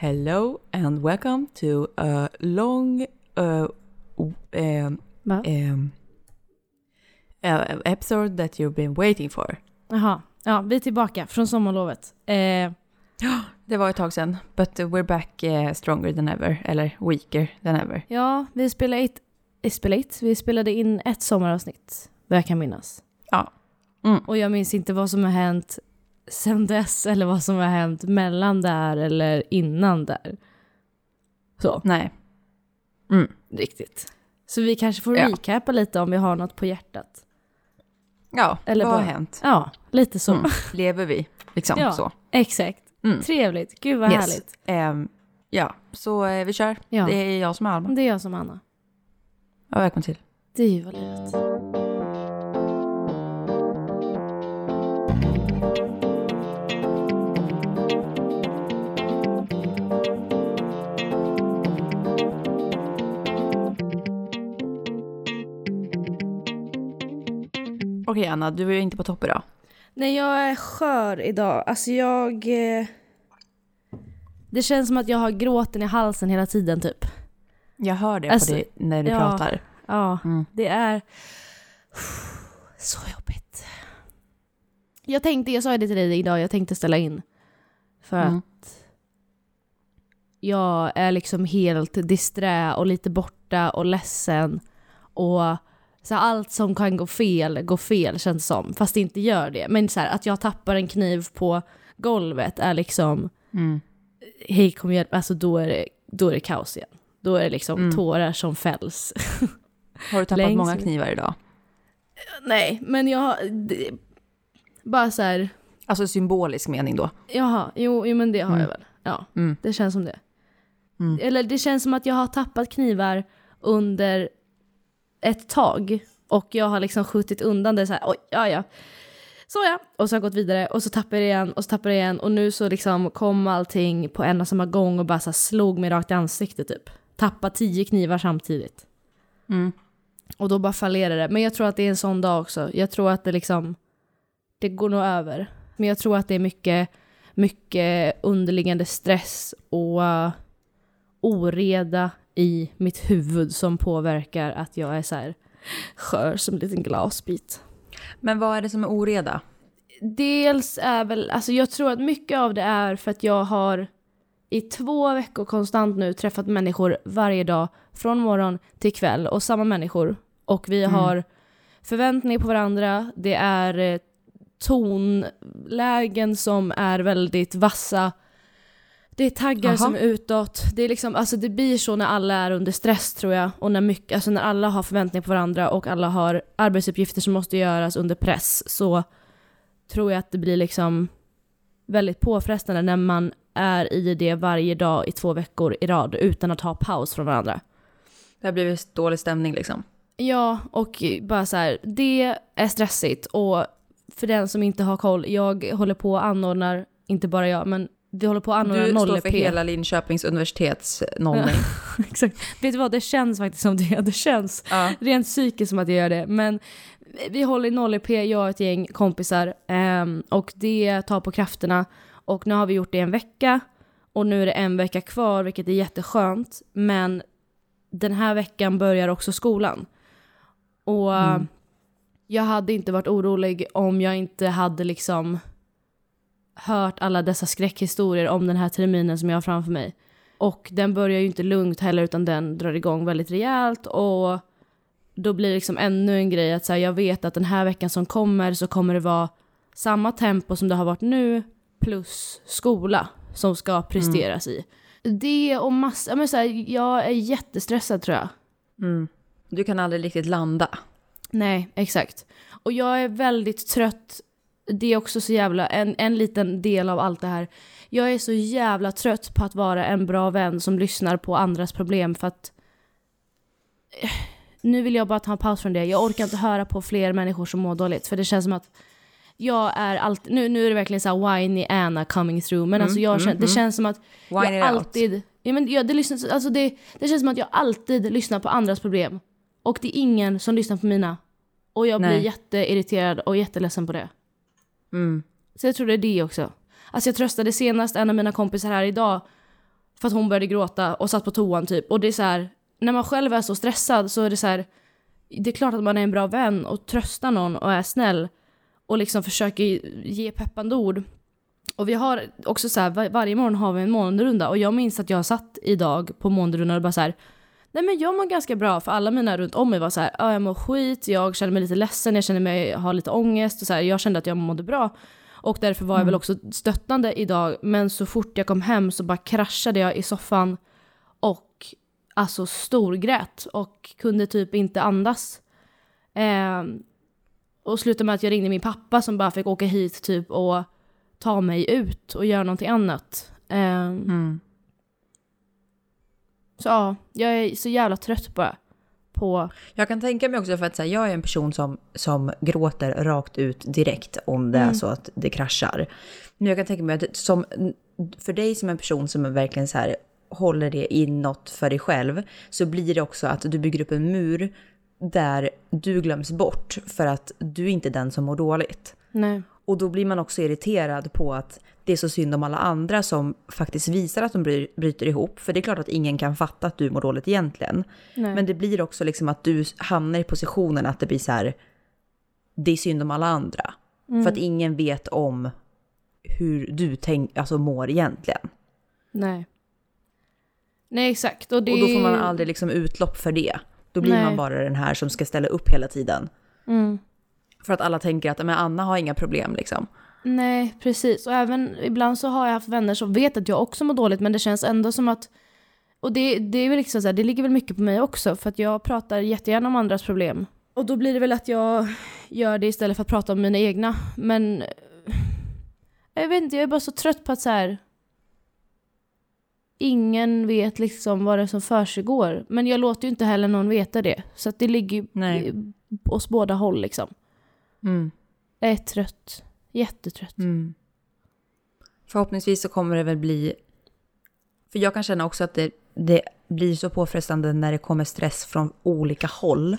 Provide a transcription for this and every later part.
Hello and welcome to a long uh, um, um, uh, episode that you've been waiting for. Jaha, ja, vi är tillbaka från sommarlovet. Eh, Det var ett tag sedan, but we're back uh, stronger than ever, eller weaker than ever. ja, vi spelade, ett, eh, spelade, ett, vi spelade in ett sommaravsnitt, vad jag kan minnas. Ja. Mm. Och jag minns inte vad som har hänt sen dess eller vad som har hänt mellan där eller innan där. Så, Nej. Mm. riktigt. Så vi kanske får Ja. recapa lite om vi har något på hjärtat. Ja, Eller vad har bara- hänt? Ja, lite så. Mm. Lever vi? Liksom Ja. så. Exakt. Mm. Trevligt. Gud vad Yes. härligt. Ehm, ja, så eh, vi kör. Ja. Det är jag som är Alma. Det är jag som Anna. Ja, välkommen till. Det är ju vad livet. Okej Anna, du är inte på topp idag. Nej, jag är skör idag. Alltså jag... eh, Det känns som att jag har gråten i halsen hela tiden typ. Jag hör det Alltså, på dig när du ja. pratar. Ja, Mm. det är så jobbigt. Jag tänkte, jag sa det till dig idag, jag tänkte ställa in. För Mm. att jag är liksom helt disträ och lite borta och ledsen. Och så här, allt som kan gå fel, går fel känns som. Fast det inte gör det. Men så här, att jag tappar en kniv på golvet är liksom, Mm. hej kom hjälp, alltså då är det, då är det kaos igen. Då är det liksom Mm. tårar som fälls. Har du tappat Längs många knivar idag? Nej, men jag har... det- Bara så här... Alltså symbolisk mening då? Jaha, jo, jo men det har Mm. jag väl. Ja, Mm. det känns som det. Mm. Eller det känns som att jag har tappat knivar under ett tag. Och jag har liksom skjutit undan det så här, oj, ja ja. Så ja, och så har jag gått vidare och så tappar jag igen och så tappar jag igen och nu så liksom kom allting på en och samma gång och bara så slog mig rakt i ansiktet typ. Tappa tio knivar samtidigt. Mm. Och då bara fallerar det. Men jag tror att det är en sån dag också. Jag tror att det liksom, det går nog över. Men jag tror att det är mycket, mycket underliggande stress och uh, oreda i mitt huvud som påverkar att jag är så här skör som en liten glasbit. Men vad är det som är oreda? Dels är väl, alltså jag tror att mycket av det är för att jag har i två veckor konstant nu träffat människor varje dag från morgon till kväll och samma människor. Och vi Mm. har förväntningar på varandra, det är eh, tonlägen som är väldigt vassa. Det är taggar Aha. som är utåt. Det, är liksom, alltså det blir så när alla är under stress tror jag. Och när, mycket, alltså när alla har förväntningar på varandra och alla har arbetsuppgifter som måste göras under press så tror jag att det blir liksom väldigt påfrestande när man är i det varje dag i två veckor i rad utan att ha paus från varandra. Det har blivit dålig stämning liksom. Ja, och bara så här, det är stressigt och för den som inte har koll, jag håller på och anordnar, inte bara jag, men vi håller på att anordna Du 0 står för hela Linköpings universitets nollning. Exakt. Vet du vad, det känns faktiskt som det. Det känns ja. rent psykiskt som att jag gör det. Men vi håller i 0 P, jag och ett gäng kompisar. ehm, och det tar på krafterna. Och nu har vi gjort det en vecka. Och nu är det en vecka kvar, vilket är jätteskönt. Men den här veckan börjar också skolan. Och Mm. jag hade inte varit orolig om jag inte hade liksom hört alla dessa skräckhistorier om den här terminen som jag har framför mig. Och den börjar ju inte lugnt heller utan den drar igång väldigt rejält och då blir det liksom ännu en grej att så här, jag vet att den här veckan som kommer så kommer det vara samma tempo som det har varit nu plus skola som ska presteras i. Det och massa, men så här, jag är jättestressad tror jag. Mm. Du kan aldrig riktigt landa. Nej, exakt. Och jag är väldigt trött. Det är också så jävla, en, en liten del av allt det här. Jag är så jävla trött på att vara en bra vän som lyssnar på andras problem för att eh, nu vill jag bara ta en paus från det. Jag orkar inte höra på fler människor som mår dåligt för det känns som att jag är alltid, nu, nu är det verkligen så här whiny Anna coming through men alltså jag mm, det mm. känns som att Wine jag out. alltid, ja, men jag, det, lyssnas, alltså det, det känns som att jag alltid lyssnar på andras problem. Och det är ingen som lyssnar på mina. Och jag blir Nej. jätteirriterad och jätteledsen på det. Mm. Så jag tror det är det också. Alltså jag tröstade senast en av mina kompisar här idag. För att hon började gråta och satt på toan typ. Och det är så här, när man själv är så stressad så är det så här, det är klart att man är en bra vän och tröstar någon och är snäll och liksom försöker ge peppande ord. Och vi har också så här, var, varje morgon har vi en månrunda och jag minns att jag satt idag på månrundan och bara så här, nej men jag mår ganska bra för alla mina runt om mig var så här, jag mår skit, jag känner mig lite ledsen, jag känner mig ha lite ångest och så här, jag kände att jag mådde bra. Och därför var jag väl också stöttande idag, men så fort jag kom hem så bara kraschade jag i soffan och alltså storgrät och kunde typ inte andas. Eh, och slutade med att jag ringde min pappa som bara fick åka hit typ och ta mig ut och göra någonting annat. Eh, Mm. Så ja, jag är så jävla trött bara på... Jag kan tänka mig också för att så här, jag är en person som, som gråter rakt ut direkt om det är så att det kraschar. Men jag kan tänka mig att som, för dig som en person som är verkligen så här håller det inåt för dig själv så blir det också att du bygger upp en mur där du glöms bort för att du inte är den som mår dåligt. Nej. Och då blir man också irriterad på att det är så synd om alla andra som faktiskt visar att de bry- bryter ihop. För det är klart att ingen kan fatta att du mår dåligt egentligen. Nej. Men det blir också liksom att du hamnar i positionen att det blir så här, det är synd om alla andra. För att ingen vet om hur du tänk, alltså mår egentligen. Nej. Nej exakt. Och, det... Och då får man aldrig liksom utlopp för det. Då blir Nej. man bara den här som ska ställa upp hela tiden. Mm. För att alla tänker att men Anna har inga problem liksom. Nej, precis. Och även ibland så har jag haft vänner som vet att jag också mår dåligt men det känns ändå som att och det, det är väl liksom så här, det ligger väl mycket på mig också för att jag pratar jättegärna om andras problem. Och då blir det väl att jag gör det istället för att prata om mina egna. Men jag vet inte, jag är bara så trött på att så här ingen vet liksom vad det är som försiggår. Men jag låter ju inte heller någon veta det. Så att det ligger ju Nej. oss båda håll liksom. Mm. Jag är trött. Jättetrött. Mm. Förhoppningsvis så kommer det väl bli... För jag kan känna också att det, det blir så påfrestande när det kommer stress från olika håll.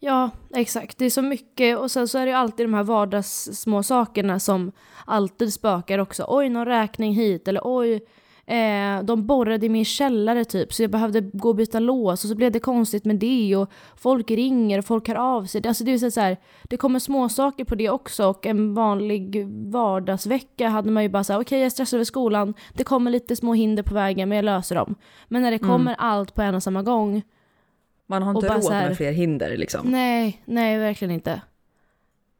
Ja, exakt. Det är så mycket och sen så är det ju alltid de här vardags små sakerna som alltid spökar också. Oj, någon räkning hit eller oj, eh, de borrade i min källare typ så jag behövde gå och byta lås och så blev det konstigt med det och folk ringer och folk hör av sig. Alltså det är så här, det kommer små saker på det också och en vanlig vardagsvecka hade man ju bara såhär, okej jag stressar över skolan, det kommer lite små hinder på vägen men jag löser dem. Men när det kommer allt på en och samma gång Man har inte råd här- med fler hinder liksom. Nej, nej verkligen inte.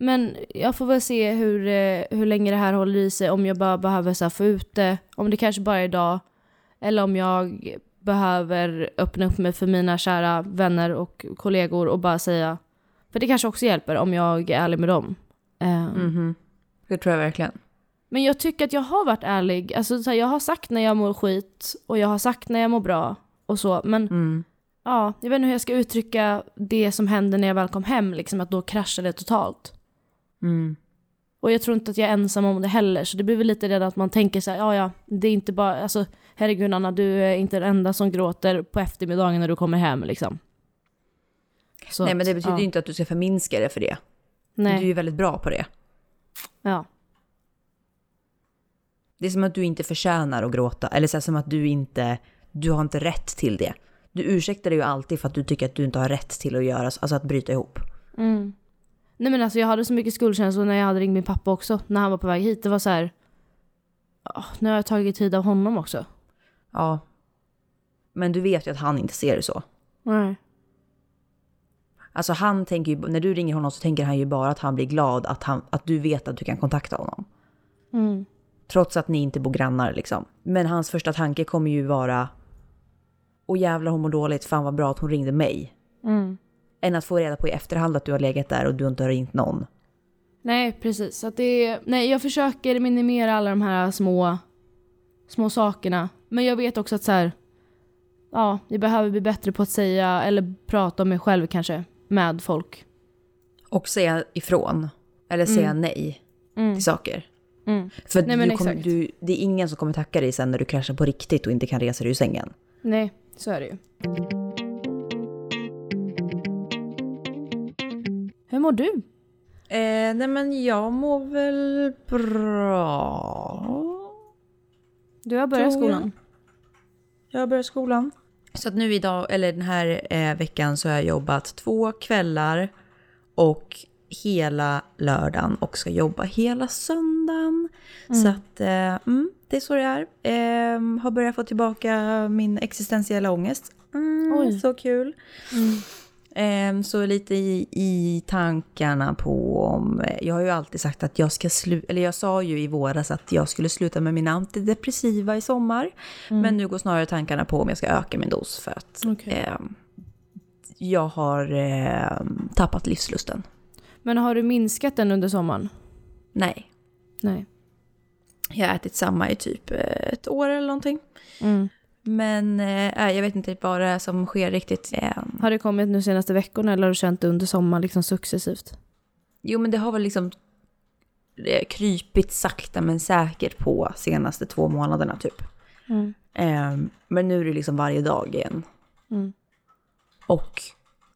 Men jag får väl se hur, eh, hur länge det här håller i sig, om jag bara behöver så få ut det, om det kanske bara är idag, eller om jag behöver öppna upp mig för mina kära vänner och kollegor och bara säga, för det kanske också hjälper om jag är ärlig med dem. Eh, Mhm. Det tror jag verkligen. Men jag tycker att jag har varit ärlig, alltså så här, jag har sagt när jag mår skit och jag har sagt när jag mår bra och så, men Mm. Ja, jag vet inte hur jag ska uttrycka det som hände när jag väl kom hem, liksom att då kraschade det totalt. Mm. Och jag tror inte att jag är ensam om det heller, så det blir väl lite det att man tänker så här, ja ja, det är inte bara, alltså herregud Anna, du är inte den enda som gråter på eftermiddagen när du kommer hem liksom. Så Nej men det betyder ja, ju inte att du ska förminska det för det. Du är Nej, ju väldigt bra på det. ja. Det är som att du inte förtjänar att gråta. Eller så här, som att du inte, du har inte rätt till det. Du ursäktar dig ju alltid för att du tycker att du inte har rätt till att göra, alltså att bryta ihop. Mm. Nej men alltså jag hade så mycket skuldkänslor när jag hade ringt min pappa också, när han var på väg hit. Det var så här, "Åh, nu har jag tagit tid av honom också. Ja. Men du vet ju att han inte ser det så. Nej. Alltså han tänker ju, när du ringer honom så tänker han ju bara att han blir glad att, han, att du vet att du kan kontakta honom. Mm. Trots att ni inte bor grannar liksom. Men hans första tanke kommer ju vara, åh jävlar hon mår dåligt, fan vad bra att hon ringde mig. Mm. Än att få reda på i efterhand att du har legat där och du inte har ringt någon. Nej, precis. Att det är, nej, jag försöker minimera alla de här små, små sakerna. Men jag vet också att så här, ja, jag behöver bli bättre på att säga eller prata om mig själv kanske med folk. Och säga ifrån. Eller säga nej Mm. till saker. Mm. För Nej, du kommer, du, det är ingen som kommer tacka dig sen när du kraschar på riktigt och inte kan resa dig ur sängen. Nej, så är det ju. Mår du? Eh, nej men jag mår väl bra. Du har börjat skolan. Jag har börjat skolan. Så att nu idag, eller den här eh, veckan så har jag jobbat två kvällar och hela lördagen och ska jobba hela söndagen. Så att eh, mm, det är så det är. Eh, har börjat få tillbaka min existentiella ångest. Mm, Oj. så kul. Ehm, Så lite i, i tankarna på om... Jag har ju alltid sagt att jag ska sluta... Eller jag sa ju i våras att jag skulle sluta med mina antidepressiva i sommar. Men nu går snarare tankarna på om jag ska öka min dos för att Okej. ehm, jag har ehm, tappat livslusten. Men har du minskat den under sommaren? Nej, Nej. jag har ätit samma i typ eh, ett år eller någonting. Mm. Men eh, jag vet inte vad det är som sker riktigt. Ehm, Har det kommit nu senaste veckorna eller har du känt det under sommaren liksom successivt? Jo, men det har väl liksom eh, krypit sakta men säkert på senaste två månaderna typ. Mm. Ehm, men nu är det liksom varje dag igen. Mm. Och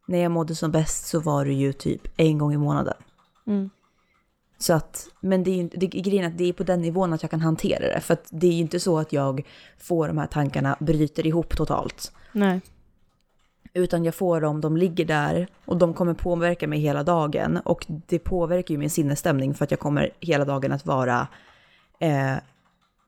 när jag mådde som bäst så var det ju typ en gång i månaden. Mm. Så att, men det är ju det, grejen är att det är på den nivån att jag kan hantera det. För att det är ju inte så att jag får de här tankarna, bryter ihop totalt. Nej. Utan jag får dem, de ligger där och de kommer påverka mig hela dagen. Och det påverkar ju min sinnesstämning för att jag kommer hela dagen att vara eh,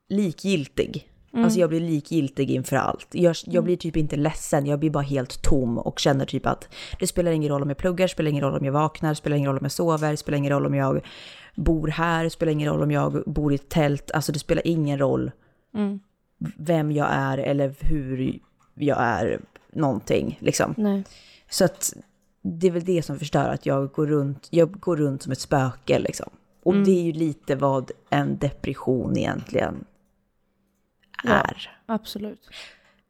likgiltig. Alltså jag blir likgiltig inför allt. Jag, jag blir typ inte ledsen, jag blir bara helt tom och känner typ att det spelar ingen roll om jag pluggar, spelar ingen roll om jag vaknar, spelar ingen roll om jag sover, spelar ingen roll om jag bor här, spelar ingen roll om jag bor i ett tält. Alltså det spelar ingen roll Mm. vem jag är eller hur jag är någonting liksom. Nej. Så att det är väl det som förstör att jag går runt, jag går runt som ett spöke liksom. Och det är ju lite vad en depression egentligen Ja. är. Absolut.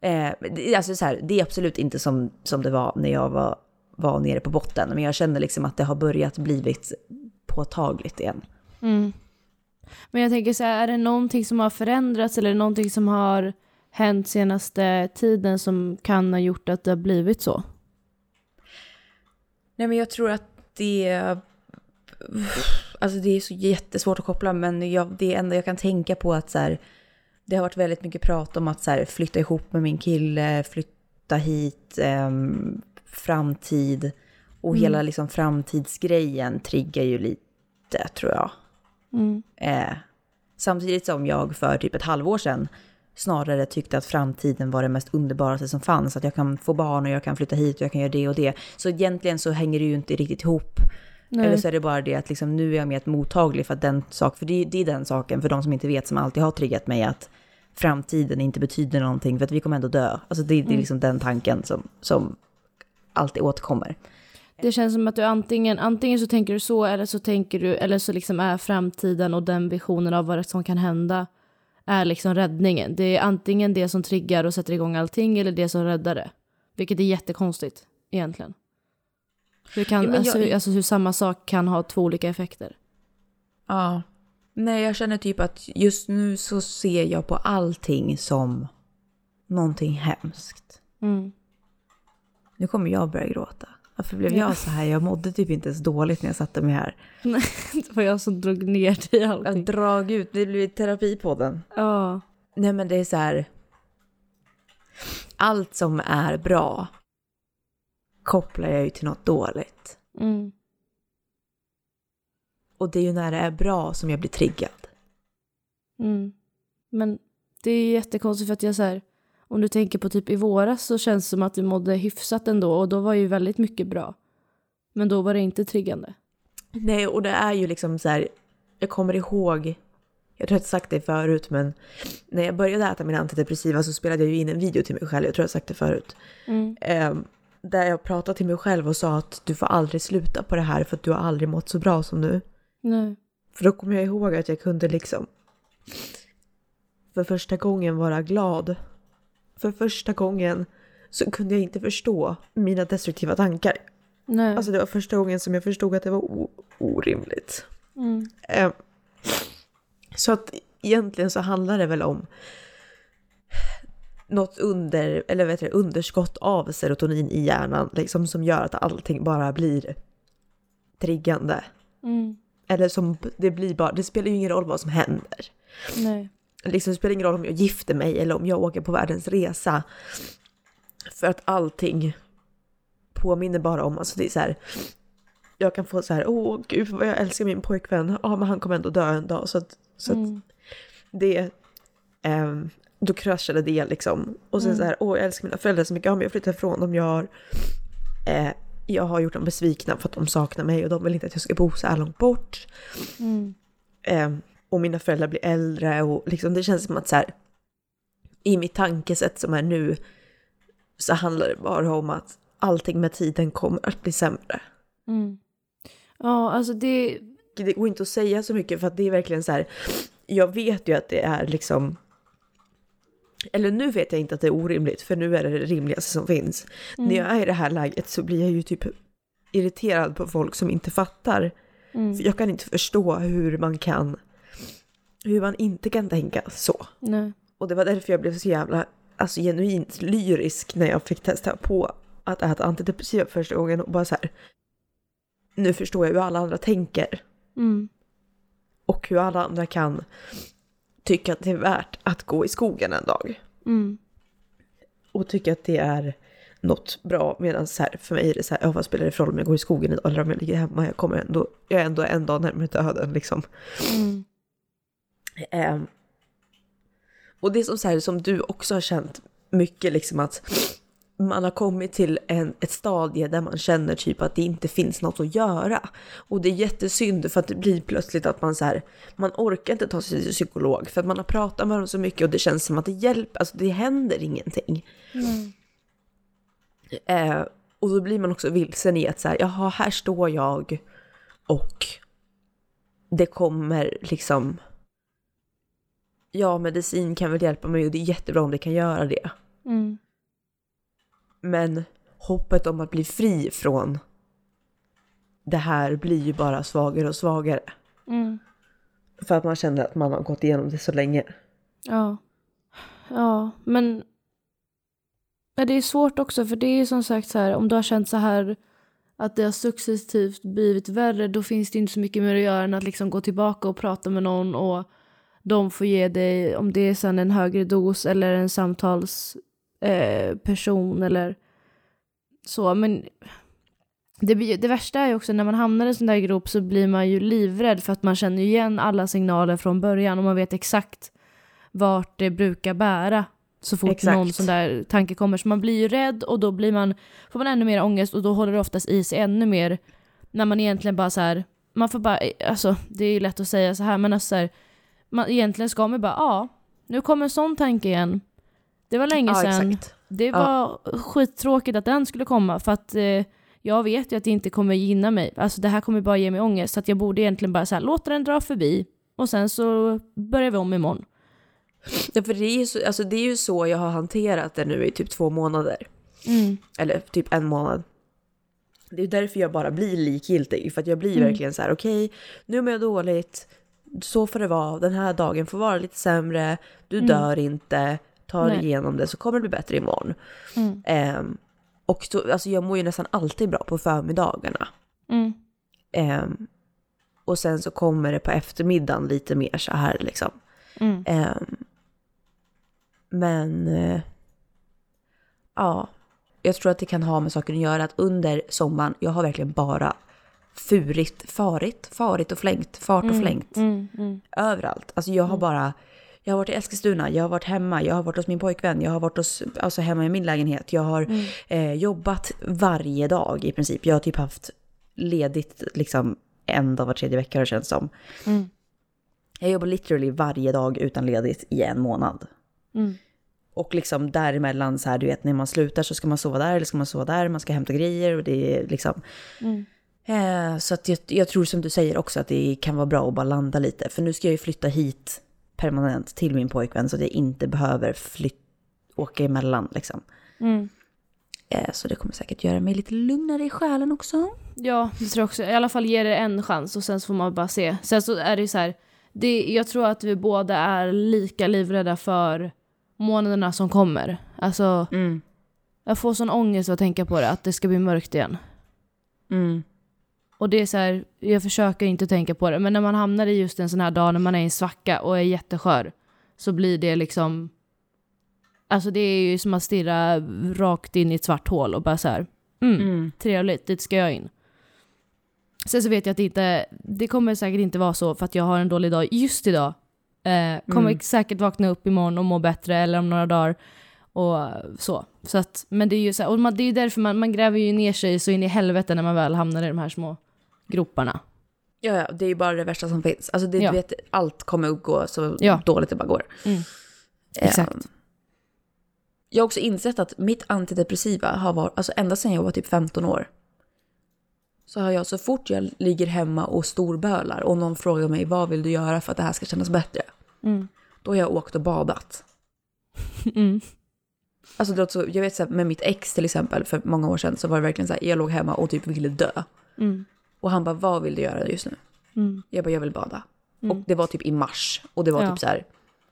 Eh, det- alltså så här, det är absolut inte som, som det var när jag var, var nere på botten, men jag känner liksom att det har börjat blivit påtagligt igen. Mm. Men jag tänker så här, är det någonting som har förändrats eller någonting som har hänt senaste tiden som kan ha gjort att det har blivit så? Nej men jag tror att det... Alltså det är så jättesvårt att koppla men jag, det enda jag kan tänka på att så här, det har varit väldigt mycket prat om att så här, flytta ihop med min kille, flytta hit, ehm, framtid och hela liksom framtidsgrejen triggar ju lite tror jag. Mm. Eh, samtidigt som jag för typ ett halvår sedan snarare tyckte att framtiden var det mest underbaraste som fanns. Att jag kan få barn och jag kan flytta hit och jag kan göra det och det. Så egentligen så hänger det ju inte riktigt ihop. Nej. Eller så är det bara det att liksom, nu är jag mer mottaglig för att den sak, för det, det är den saken för de som inte vet som alltid har triggat mig att framtiden inte betyder någonting för att vi kommer ändå dö. Alltså det, det är liksom den tanken som, som alltid återkommer. Det känns som att du antingen, antingen så tänker du så eller så tänker du, eller så liksom är framtiden och den visionen av vad som kan hända är liksom räddningen. Det är antingen det som triggar och sätter igång allting eller det som räddar det. Vilket är jättekonstigt egentligen. Hur, kan, Ja, alltså, jag- alltså hur samma sak kan ha två olika effekter. Ja. Nej, jag känner typ att just nu så ser jag på allting som någonting hemskt. Mm. Nu kommer jag börja gråta. Varför blev jag så här? Jag mådde typ inte ens dåligt när jag satte mig här. Nej, det var jag som drog ner dig i Jag allting. drag ut, det blir terapi på den. Ja. Nej men det är så här. Allt som är bra kopplar jag ju till något dåligt. Mm. Och det är ju när det är bra som jag blir triggad. Mm. Men det är jättekonstigt för att jag så här, om du tänker på typ i våras så känns det som att du mådde hyfsat ändå och då var ju väldigt mycket bra. Men då var det inte triggande. Nej, och det är ju liksom så här, jag kommer ihåg, jag tror jag har sagt det förut, men när jag började äta mina antidepressiva så spelade jag ju in en video till mig själv, jag tror jag har sagt det förut. Mm. Ehm, där jag pratade till mig själv och sa att du får aldrig sluta på det här för att du har aldrig mått så bra som nu. Nej. För då kommer jag ihåg att jag kunde liksom för första gången vara glad. För första gången så kunde jag inte förstå mina destruktiva tankar. Nej. Alltså det var första gången som jag förstod att det var orimligt. mm. Eh, Så att egentligen så handlar det väl om något under, eller vet du, underskott av serotonin i hjärnan liksom som gör att allting bara blir triggande. Mm. Eller som det blir bara, det spelar ju ingen roll vad som händer. Nej. Liksom, det spelar ingen roll om jag gifter mig eller om jag åker på världens resa. För att allting påminner bara om, alltså det är så här, jag kan få så här, åh gud vad jag älskar min pojkvän, ja men han kommer ändå dö en dag. Så att, så Mm. att det, ehm, då kraschade det liksom. Och sen så här, åh jag älskar mina föräldrar så mycket, ja men jag flyttar ifrån dem, jag har, eh, jag har gjort dem besvikna för att de saknar mig och de vill inte att jag ska bo så här långt bort. Mm. Eh, och mina föräldrar blir äldre och liksom det känns som att så här, i mitt tankesätt som är nu så handlar det bara om att allting med tiden kommer att bli sämre. Mm. Ja, alltså det... Det går inte att säga så mycket för att det är verkligen så här, jag vet ju att det är liksom eller nu vet jag inte att det är orimligt, för nu är det det rimligaste som finns. När jag är i det här läget så blir jag ju typ irriterad på folk som inte fattar. Mm. Jag kan inte förstå hur man kan, hur man inte kan tänka så. Nej. Och det var därför jag blev så jävla, alltså genuint lyrisk när jag fick testa på att äta antidepressiva första gången och bara så här. Nu förstår jag hur alla andra tänker Mm. och hur alla andra kan tycka att det är värt att gå i skogen en dag. Mm. Och tycka att det är något bra. Medan så här, för mig är det så här, ja, vad spelar det för roll om jag går i skogen idag eller om jag ligger hemma? Jag kommer ändå, jag är ändå en dag närmare döden liksom. Mm. Ehm, och det är som, så här, som du också har känt mycket liksom att man har kommit till en, ett stadie där man känner typ att det inte finns något att göra. Och det är jättesynd för att det blir plötsligt att man så här, man orkar inte ta sig till psykolog för att man har pratat med dem så mycket och det känns som att det hjälper, alltså det händer ingenting. Mm. Eh, och då blir man också vilsen i att så här, jaha, här står jag och det kommer liksom, ja, medicin kan väl hjälpa mig och det är jättebra om det kan göra det. Mm. Men hoppet om att bli fri från det här blir ju bara svagare och svagare. Mm. För att man känner att man har gått igenom det så länge. Ja. Ja, men... Ja, det är svårt också, för det är ju som sagt så här, om du har känt så här att det har successivt blivit värre, då finns det inte så mycket mer att göra än att liksom gå tillbaka och prata med någon och de får ge dig, om det är sen en högre dos eller en samtalsperson eh, eller så. Men det, det värsta är ju också när man hamnar i en sån där grop så blir man ju livrädd för att man känner igen alla signaler från början och man vet exakt vart det brukar bära så fort Exakt. någon sån där tanke kommer. Så man blir ju rädd och då blir man, får man ännu mer ångest och då håller det oftast i sig ännu mer när man egentligen bara så här, man får bara, alltså det är ju lätt att säga så här men alltså så här, man, egentligen ska man bara, ja, nu kommer en sån tanke igen. Det var länge Ja, sedan. exakt. Det Ja. var skittråkigt att den skulle komma för att eh, jag vet ju att det inte kommer gynna mig. Alltså det här kommer bara ge mig ångest så att jag borde egentligen bara så här, låta den dra förbi och sen så börjar vi om imorgon. Ja, för det är, ju så, alltså det är ju så jag har hanterat det nu i typ två månader. Mm. Eller typ en månad. Det är därför jag bara blir likgiltig. För att jag blir Mm. verkligen så här: okej, nu mår jag dåligt. Så får det vara. Den här dagen får vara lite sämre. Du dör inte. Ta dig igenom det så kommer det bli bättre imorgon. Mm. Ehm, och så, alltså jag mår ju nästan alltid bra på förmiddagarna. Mm. Ehm, och sen så kommer det på eftermiddagen lite mer så här liksom. Mm. Ehm, men eh, ja, jag tror att det kan ha med saker att göra att under sommaren, jag har verkligen bara furit, farit, farit och flängt, fart och flängt Mm. Mm. överallt. Alltså jag har bara, jag har varit i Eskilstuna, jag har varit hemma, jag har varit hos min pojkvän, jag har varit hos, alltså hemma i min lägenhet. Jag har eh, jobbat varje dag i princip. Jag har typ haft ledigt liksom en dag var tredje vecka har det känns som. Mm. Jag jobbar literally varje dag utan ledigt i en månad. Mm. Och liksom däremellan så här, du vet när man slutar så ska man sova där eller ska man sova där, man ska hämta grejer och det är liksom. Mm. Eh, så att jag, jag tror som du säger också att det kan vara bra att bara landa lite. För nu ska jag ju flytta hit permanent till min pojkvän så att jag inte behöver flyt, åka emellan liksom. Mm. Eh, så det kommer säkert göra mig lite lugnare i själen också. Ja, det tror jag också. I alla fall ge det en chans och sen så får man bara se. Sen så är det ju så här, det, jag tror att vi båda är lika livrädda för månaderna som kommer. Alltså, Mm. jag får sån ångest av att tänka på det, att det ska bli mörkt igen. Mm. Och det är så här, jag försöker inte tänka på det, men när man hamnar i just en sån här dag när man är i en svacka och är jätteskör, så blir det liksom... Alltså det är ju som att stirra rakt in i ett svart hål och bara så här, mm, trevligt, dit ska jag in. Sen så vet jag att det inte, det kommer säkert inte vara så för att jag har en dålig dag just idag. Eh, kommer Mm. säkert vakna upp imorgon och må bättre eller om några dagar och så. så att, men det är ju så här, och man, det är därför man, man gräver ju ner sig så in i helvete när man väl hamnar i de här små groparna. Ja, ja, det är ju bara det värsta som finns. Alltså det, Ja. du vet, allt kommer att gå så Ja. dåligt det bara går. Mm. Eh, Exakt. Jag har också insett att mitt antidepressiva har varit, alltså ända sedan jag var typ 15 år. Så har jag så fort jag ligger hemma och storbölar och någon frågar mig vad vill du göra för att det här ska kännas bättre? Mm. Då har jag åkt och badat. Mm. Alltså det så, jag vet så här, med mitt ex till exempel för många år sedan så var det verkligen så här, jag låg hemma och typ ville dö. Mm. Och han bara, vad vill du göra just nu? Mm. Jag bara, jag vill bada. Och det var typ i mars och det var Ja. typ så här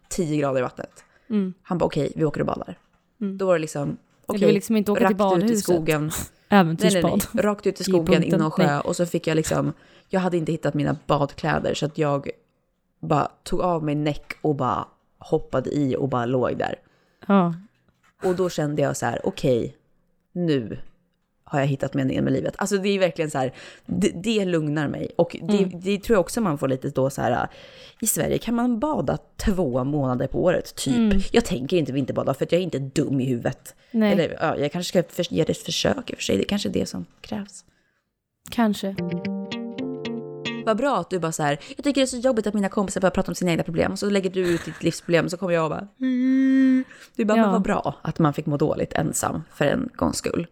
10 grader i vattnet. Mm. Han bara, okej, vi åker och badar. Mm. Då var det liksom, okej, vill liksom inte åka till rakt ut i skogen. Nej, Äventyrsbad. nej, nej. Rakt ut i skogen, in och sjö. nej. Och så fick jag liksom, jag hade inte hittat mina badkläder så att jag bara tog av mig näck och bara hoppade i och bara låg där. Ja. Och då kände jag så här, okej, nu har jag hittat meningen med livet. Alltså det är verkligen så här, det, det lugnar mig. Och det, Mm. det tror jag också man får lite då så här, i Sverige kan man bada två månader på året, typ. Mm. Jag tänker inte vinterbada för att jag är inte dum i huvudet. Nej, Eller ja, jag kanske ska ge det ett försök i och för sig, det är kanske är det som krävs. kanske. Vad bra att du bara så här, jag tycker det är så jobbigt att mina kompisar börjar prata om sina egna problem. Så lägger du ut ditt livsproblem så kommer jag och bara, mm. Du bara, Ja. men vad bra att man fick må dåligt ensam för en gångs skull.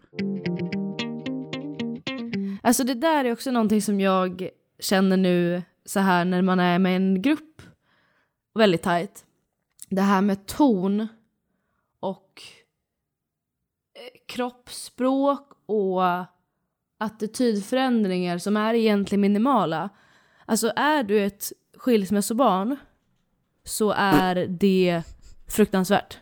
Alltså det där är också någonting som jag känner nu så här när man är med en grupp väldigt tajt. Det här med ton och eh, kroppsspråk och attitydförändringar som är egentligen minimala. Alltså är du ett skilsmässobarn så är det fruktansvärt.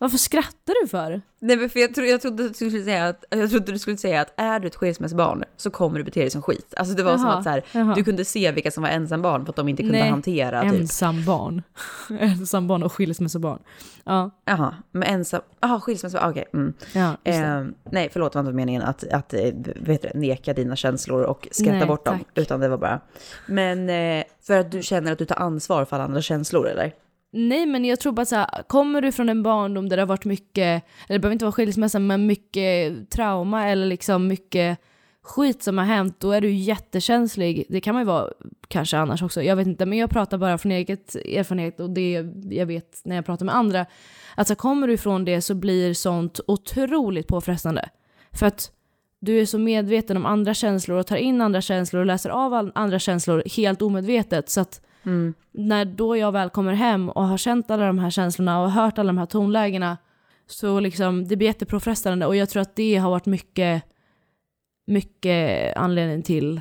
Varför skrattar du för? Nej men för jag, tro, jag, trodde, att du skulle säga att, jag trodde du skulle säga att är du ett skilsmässobarn så kommer du bete dig som skit. Alltså det var som Jaha, att så här, jaha. du kunde se vilka som var ensambarn för att de inte kunde Nej, hantera typ. Ensambarn. Ensambarn och skilsmässobarn. Ja, Jaha, men ensam, jaha skilsmässobarn, okej. mm. ja. Eh, nej förlåt, det var inte meningen att, att eh, vet du, neka dina känslor och skratta Nej, bort dem. tack. Utan det var bara, men eh, för att du känner att du tar ansvar för alla andra känslor eller? Nej men jag tror bara så här, kommer du från en barndom där det har varit mycket, eller det behöver inte vara skilsmässa, men mycket trauma eller liksom mycket skit som har hänt, då är du jättekänslig. Det kan man ju vara kanske annars också, jag vet inte, men jag pratar bara från eget erfarenhet och det jag vet när jag pratar med andra. Alltså kommer du ifrån det så blir sånt otroligt påfrestande. För att du är så medveten om andra känslor och tar in andra känslor och läser av andra känslor helt omedvetet. Så att när då jag väl kommer hem och har känt alla de här känslorna och hört alla de här tonlägena så liksom det blir jättepåfrestande och jag tror att det har varit mycket, mycket anledning till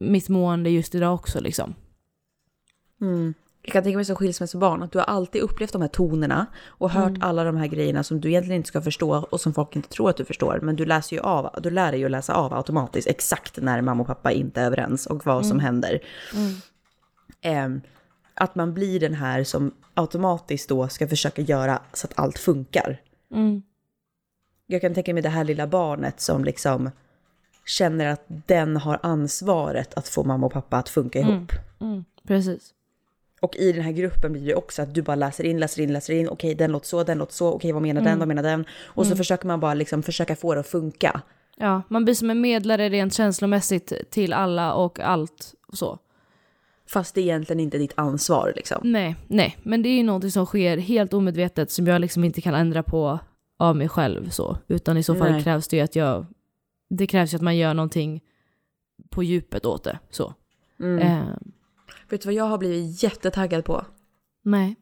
mitt mående just idag också liksom. Jag kan tänka mig som skilsmässobarn att du har alltid upplevt de här tonerna och hört alla de här grejerna som du egentligen inte ska förstå och som folk inte tror att du förstår. Men du läser ju av, du lär dig ju att läsa av automatiskt exakt när mamma och pappa inte är överens och vad som händer. Ehm, att man blir den här som automatiskt då ska försöka göra så att allt funkar. Mm. Jag kan tänka mig det här lilla barnet som liksom känner att den har ansvaret att få mamma och pappa att funka ihop. Mm. Precis. Och i den här gruppen blir det också att du bara läser in, läser in, läser in. Okej, den låter så, den låter så. Okej, vad menar den, vad menar den? Och så försöker man bara liksom försöka få det att funka. Ja, man blir som en medlare rent känslomässigt till alla och allt och så. Fast det är egentligen inte ditt ansvar liksom. Nej, nej, men det är ju någonting som sker helt omedvetet som jag liksom inte kan ändra på av mig själv så, utan i så fall Nej. krävs det ju att jag, det krävs ju att man gör någonting på djupet åt det så. Eh, Vet du vad jag har blivit jättetaggad på? nej.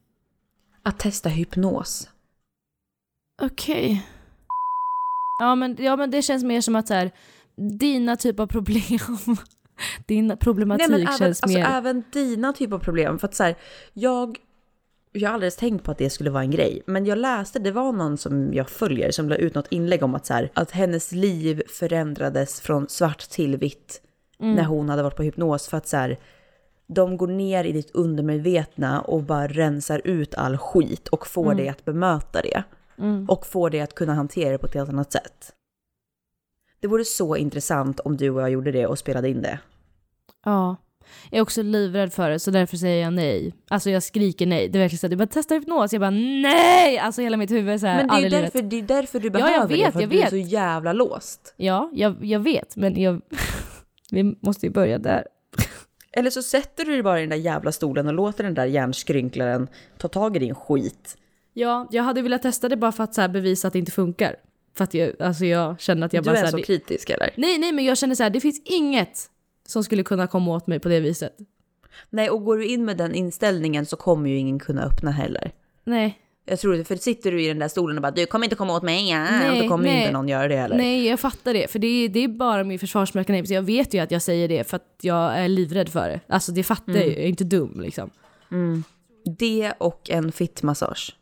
Att testa hypnos. Okej. Ja men, ja men det känns mer som att så här, dina typ av problem, din problematik Nej men även, känns alltså, mer... även dina typer av problem. För att så här, jag, jag har aldrig tänkt på att det skulle vara en grej. Men jag läste, det var någon som jag följer som la ut något inlägg om att, så här, att hennes liv förändrades från svart till vitt Mm. när hon hade varit på hypnos. För att så här, de går ner i ditt undermedvetna och bara rensar ut all skit och får dig att bemöta det. Och får dig att kunna hantera det på ett helt annat sätt. Det vore så intressant om du och jag gjorde det och spelade in det. Ja. Jag är också livrädd för det, så därför säger jag nej. Alltså jag skriker nej. Det är verkligen så att jag bara testar hypnos, jag bara nej! Alltså hela mitt huvud är så här, Men det är livet. därför, det är därför du jag behöver vet, det, för jag att du är vet. så jävla låst. Ja, jag, jag vet, men jag... vi måste ju börja där. Eller så sätter du dig bara i den där jävla stolen och låter den där hjärnskrynklaren ta tag i din skit. Ja, jag hade velat testa det bara för att så här bevisa att det inte funkar. För att jag, alltså jag känner att jag Du bara är så här, så kritisk eller? Nej, nej, men jag känner så här, det finns inget som skulle kunna komma åt mig på det viset. Nej, och går du in med den inställningen så kommer ju ingen kunna öppna heller. Nej, Jag tror det, för sitter du i den där stolen och bara du kommer inte komma åt mig, ja, Nej, då kommer nej. inte någon göra det heller. nej, jag fattar det. För det är, det är bara min försvarsmekanism. Jag vet ju att jag säger det för att jag är livrädd för det. Alltså det fattar jag ju, jag är inte dum liksom. Det och en fittmassage.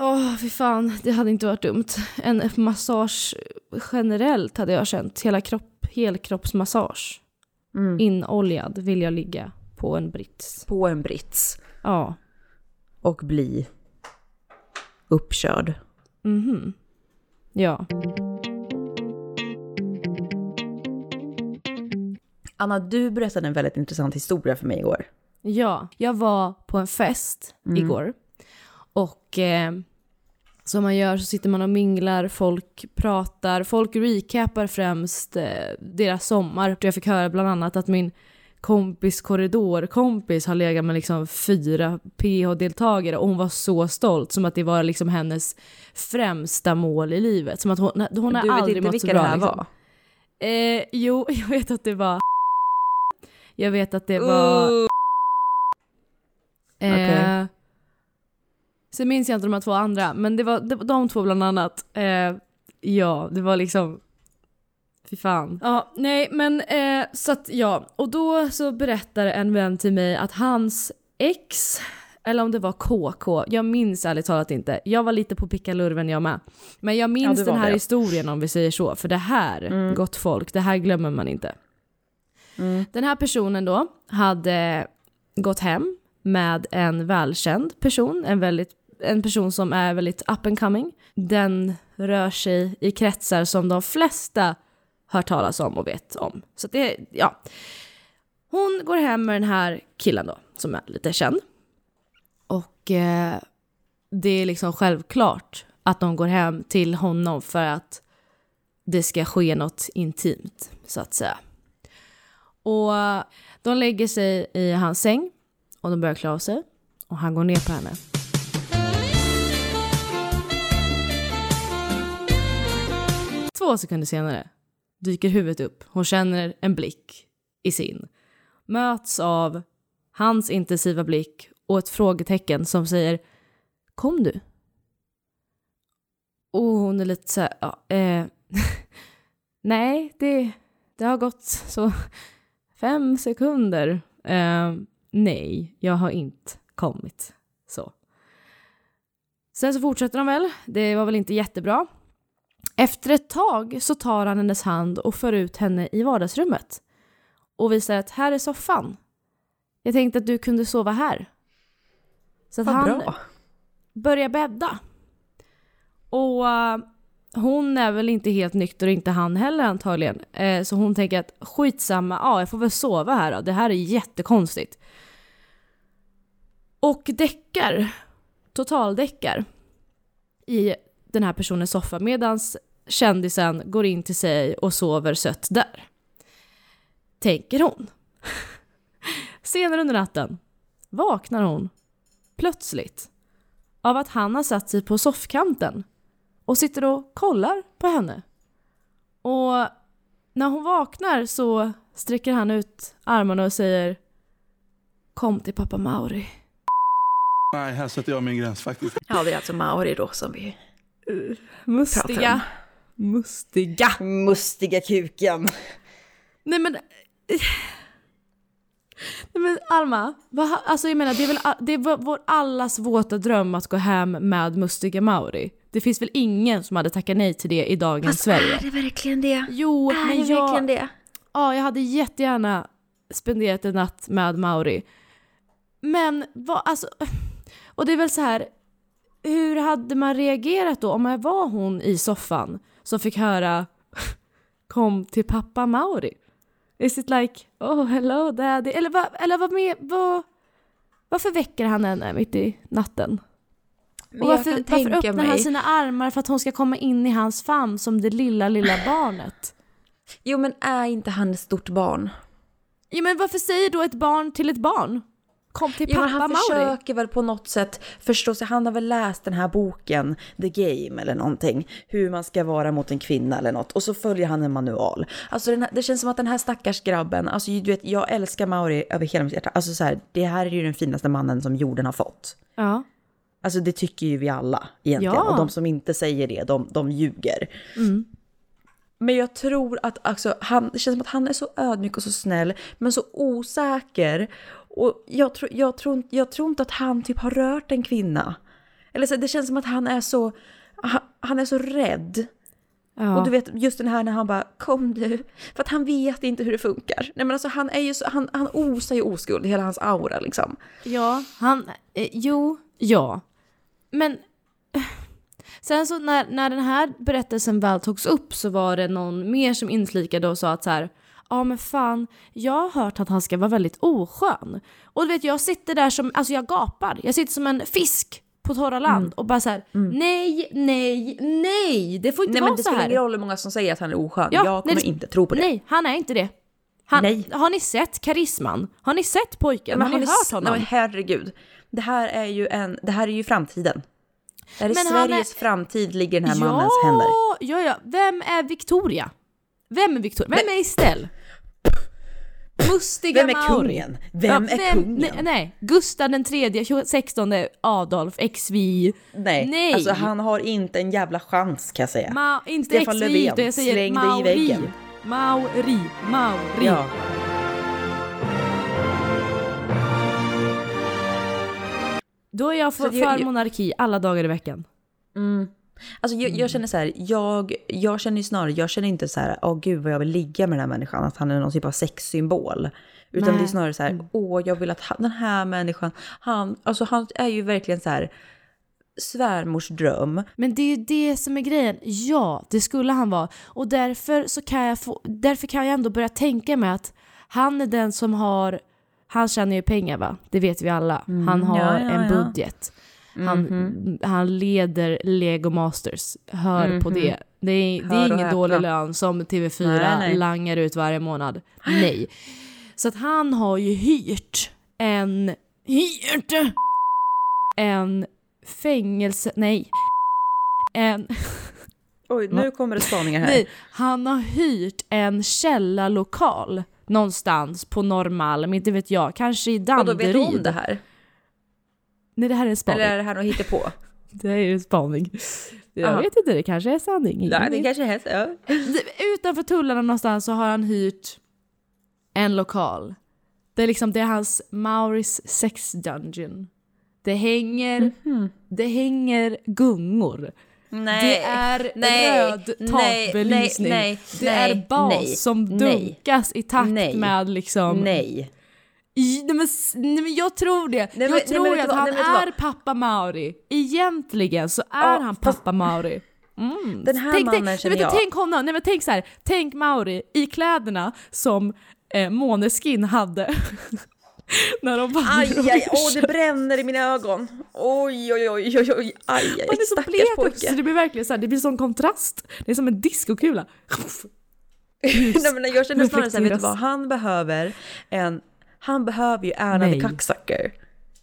Åh, fy fan, det hade inte varit dumt. En massage generellt hade jag känt. Hela kropp, helkroppsmassage. Inoljad vill jag ligga på en brits. På en brits. Ja. Och bli uppkörd. Mhm. Ja. Anna, du berättade en väldigt intressant historia för mig igår. Ja, jag var på en fest igår. Och eh, som man gör så sitter man och minglar, folk pratar, folk recapar främst eh, deras sommar. Jag fick höra bland annat att min kompis korridorkompis har legat med liksom fyra PH-deltagare och hon var så stolt, som att det var liksom hennes främsta mål i livet. Som att hon, hon har du vet aldrig inte mått så vilka bra. det här liksom. var? Eh, jo, jag vet att det var Jag vet att det var Uh, Eh, Okej. Sen minns jag inte de här två andra, men det var, det var de två bland annat. Eh, ja, det var liksom... Fy fan. Ja, nej, men eh, så att ja. Och då så berättar en vän till mig att hans ex, eller om det var KK, jag minns ärligt talat inte. Jag var lite på pickalurven jag med. Men jag minns du den här det. historien om vi säger så, för det här, gott folk, det här glömmer man inte. Den här personen då hade gått hem med en välkänd person, en, väldigt, en person som är väldigt up and coming. Den rör sig i kretsar som de flesta hört talas om och vet om. Så det, ja. Hon går hem med den här killen då, som är lite känd. Och eh, det är liksom självklart att de går hem till honom för att det ska ske något intimt, så att säga. Och de lägger sig i hans säng och de börjar klä av sig och han går ner på henne. Två sekunder senare dyker huvudet upp. Hon känner en blick i sin. Möts av hans intensiva blick och ett frågetecken som säger Kom du? Och hon är lite så här, ja, eh, nej, det, det har gått så fem sekunder. Eh, nej, jag har inte kommit. Så. Sen så fortsätter de väl. Det var väl inte jättebra. Efter ett tag så tar han hennes hand och för ut henne i vardagsrummet. Och visar att här är soffan. Jag tänkte att du kunde sova här. Så att vad han bra. börjar bädda. Och eh, hon är väl inte helt nykter och inte han heller antagligen. Eh, så hon tänker att skitsamma, ja jag får väl sova här då. Det här är jättekonstigt. Och däckar, totaldäckar i den här personens soffa medans kändisen går in till sig och sover sött där. Tänker hon. Senare under natten vaknar hon plötsligt av att han har satt sig på soffkanten och sitter och kollar på henne. Och när hon vaknar så sträcker han ut armarna och säger Kom till pappa Mauri. Nej, här sätter jag min gräns faktiskt. Ja, det är alltså Mauri då som vi... Mustiga. Mustiga. Mustiga kuken. Nej men... Nej men Alma, vad, alltså jag menar det är väl det är vår allas våta dröm att gå hem med mustiga Mauri. Det finns väl ingen som hade tackat nej till det i dagens Sverige? det verkligen det? Jo, men jag, det? ja, jag hade jättegärna spenderat en natt med Mauri. Men vad, alltså, och det är väl så här, hur hade man reagerat då om man var hon i soffan som fick höra kom till pappa Mauri? Is it like oh hello daddy? Eller, vad, eller vad med, vad, varför väcker han henne mitt i natten? Men Och varför, varför öppnar han sina armar för att hon ska komma in i hans famn som det lilla, lilla barnet? Jo men är inte han ett stort barn? Ja, men varför säger då ett barn till ett barn? Kom till pappa men han Mauri. försöker väl på något sätt förstå sig. Han har väl läst den här boken, The Game eller någonting. Hur man ska vara mot en kvinna eller något. Och så följer han en manual. Alltså här, det känns som att den här stackars grabben, alltså du vet, jag älskar Mauri över hela mitt hjärta. Alltså så här, det här är ju den finaste mannen som jorden har fått. Ja. Alltså det tycker ju vi alla egentligen. Ja. Och de som inte säger det, de, de ljuger. Men jag tror att alltså, han, det känns som att han är så ödmjuk och så snäll, men så osäker. Och jag, tror jag, tror, inte- jag tror inte att han typ har rört en kvinna. Eller så, det känns som att han är så, han, han är så rädd. Ja. Och du vet just den här när han bara kom du, för att han vet inte hur det funkar. Nej men alltså han är ju så, han, han osar ju oskuld, hela hans aura liksom. Ja, han... Eh, jo, ja. Men... Sen så när, när den här berättelsen väl togs upp så var det någon mer som inflikade och sa att så här... Ja men fan, jag har hört att han ska vara väldigt oskön. Och du vet jag sitter där som, alltså jag gapar. Jag sitter som en fisk på torra land Mm. och bara så här: nej, nej, nej! Det får inte Nej vara men det så spelar här. ingen roll hur många som säger att han är oskön. Ja, jag nej, kommer det- inte tro på det. Nej, han är inte det. Han, Nej. Har ni sett karisman? Har ni sett pojken? Men har ni s- hört honom? Nej, herregud. Det här är ju en, det här är ju framtiden. Det här är Men han Sveriges är- framtid ligger i den här ja, mannens händer. Ja, ja. Vem är Victoria? Vem är Victoria? Vem är Estelle? Mustiga Vem är Mauri. kungen? Vem är kungen? Nej, nej. Gustav den tredje, 16 Adolf, XVI. Nej. Nej. alltså han har inte en jävla chans kan jag säga. Ma, inte Stefan XVI, Löfven, jag säger släng dig i Mauri. väggen. Mauri, Mauri. ja. Då är jag för, Så det- för monarki alla dagar i veckan. Alltså jag, Mm. jag känner så här, jag, jag känner ju snarare, jag känner inte så här, åh gud vad jag vill ligga med den här människan, att han är någon typ av sexsymbol. Utan Nej. det är snarare så här, Mm. åh jag vill att han, den här människan, han, alltså han är ju verkligen så här svärmors dröm. Men det är ju det som är grejen. Ja, det skulle han vara. Och därför, så kan jag få, därför kan jag ändå börja tänka mig att han är den som har... Han tjänar ju pengar va? Det vet vi alla. Han har ja, ja, en ja. Han, han leder Lego Masters. Hör på det. Det är, det är ingen dålig lön som TV4 Nej, nej. langar ut varje månad. Nej. Så att han har ju hyrt en... Hyrt! En fängelse... Nej. En... Oj, nu kommer det spaningar här. Nej, han har hyrt en källarlokal någonstans på Norrmalm, inte vet jag, kanske i Och då Danderyd. vet du om det här? Nej, det här är en spaning. Eller är det här något hittepå? Det här är en spaning. Jag Aha. vet inte, det kanske är sanning. Ingen Nej, det vet. kanske är så. Ja. Utanför tullarna någonstans så har han hyrt en lokal. Det är liksom, det är hans Mauris sex dungeon. Det hänger, Mhm. det hänger gungor. Nej. Det är nej, röd takbelysning. nej, nej, det är bas som dunkas i takt med liksom... Nej. Nej, men, nej men jag tror det. men- jag nej, tror men vet att han nej, men är pappa Mauri. Egentligen så är Ja, han pappa Mauri. Mm. Den här tänk, mannen tänk, känner nej, men jag. Tänk honom, nej men tänk så här. tänk Mauri i kläderna som eh, Måneskin hade. När de vann Aj, aj, Eurovision. åh det bränner i mina ögon. Oj, oj, oj, oj, oj, aj, aj, Han är så blek också, det blir verkligen så här, det blir sån kontrast. Det är som en diskokula. Nej, men jag känner snarare såhär, vet du vad, han behöver en, han behöver ju the Cocksucker.